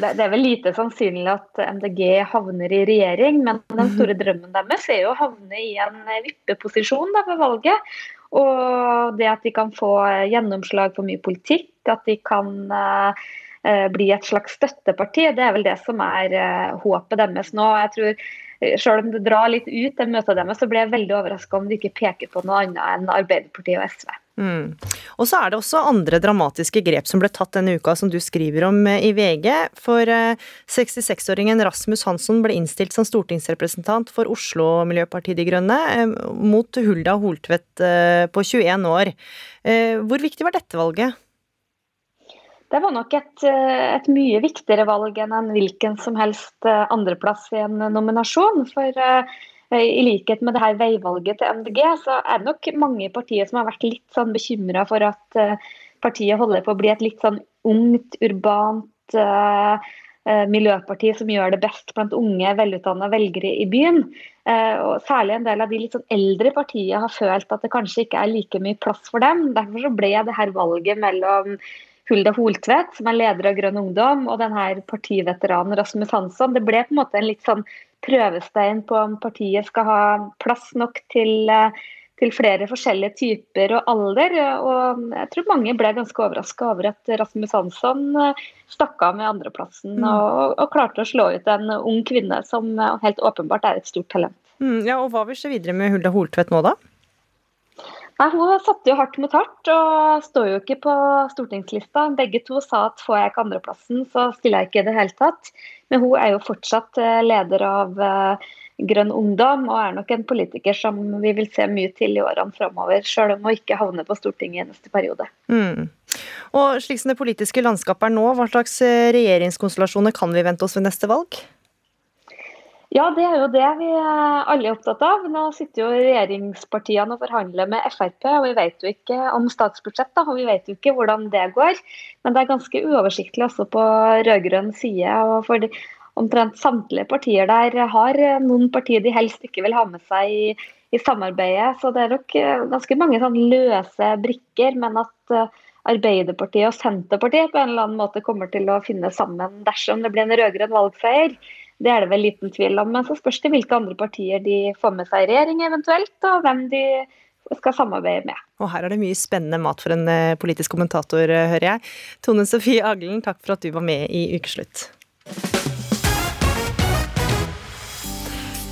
det, er vel lite sannsynlig at MDG havner i regjering, men den store drømmen deres er jo å havne i en vippeposisjon ved valget. Og det at de kan få gjennomslag for mye politikk, at de kan uh, bli et slags støtteparti, det er vel det som er håpet deres nå. Jeg tror selv om det drar litt ut, det møtet deres, så blir jeg veldig overraska om de ikke peker på noe annet enn Arbeiderpartiet og SV. Mm. Og så er det også andre dramatiske grep som ble tatt denne uka, som du skriver om i VG. For 66-åringen Rasmus Hansson ble innstilt som stortingsrepresentant for Oslo Miljøpartiet De Grønne mot Hulda Holtvedt på 21 år. Hvor viktig var dette valget? Det var nok et, et, mye viktigere valg enn en hvilken som helst andreplass i en nominasjon. For i likhet med det her veivalget til MDG, så er det nok mange i partiet som har vært litt sånn bekymra for at partiet holder på å bli et litt sånn ungt, urbant miljøparti som gjør det best blant unge, velutdanna velgere i byen. Og særlig en del av de litt sånn eldre partiene har følt at det kanskje ikke er like mye plass for dem. Derfor så ble det her valget mellom Hulda Holtvedt, som er leder av Grønn Ungdom, og denne partiveteranen Rasmus Hansson. Det ble på en måte en litt sånn prøvestein på om partiet skal ha plass nok til, til flere forskjellige typer og alder. Og jeg tror mange ble ganske overraska over at Rasmus Hansson stakk av med andreplassen mm. og, og, klarte å slå ut en ung kvinne som helt åpenbart er et stort talent. Mm, ja, og Hva vil skje videre med Hulda Holtvedt nå, da? Nei, Hun satte jo hardt mot hardt og står jo ikke på stortingslista. Begge to sa at får jeg ikke andreplassen, så stiller jeg ikke i det hele tatt. Men hun er jo fortsatt leder av Grønn Ungdom og er nok en politiker som vi vil se mye til i årene framover, selv om hun ikke havner på Stortinget i neste periode. Mm. Og slik som det politiske landskapet er nå, hva slags regjeringskonstellasjoner kan vi vente oss ved neste valg? Ja, det er jo det vi alle er opptatt av. Nå sitter jo regjeringspartiene og forhandler med Frp, og vi vet jo ikke om statsbudsjett, da, og vi vet jo ikke hvordan det går. Men det er ganske uoversiktlig også på rød-grønn side. og for de, Omtrent samtlige partier der har noen partier de helst ikke vil ha med seg i, i samarbeidet. Så det er nok ganske mange sånn løse brikker, men at Arbeiderpartiet og Senterpartiet på en eller annen måte kommer til å finne sammen dersom det blir en rød-grønn valgseier. Det er det vel liten tvil om. Men så spørs det hvilke andre partier de får med seg i regjering eventuelt, og hvem de skal samarbeide med. Og her er det mye spennende mat for en politisk kommentator, hører jeg. Tone Sofie Aglen, takk for at du var med i Ukeslutt.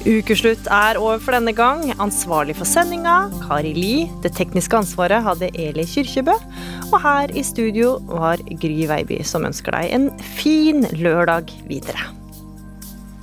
Ukeslutt er over for denne gang. Ansvarlig for sendinga, Kari Li. Det tekniske ansvaret hadde Eli Kyrkjebø. Og her i studio var Gry Veiby, som ønsker deg en fin lørdag videre.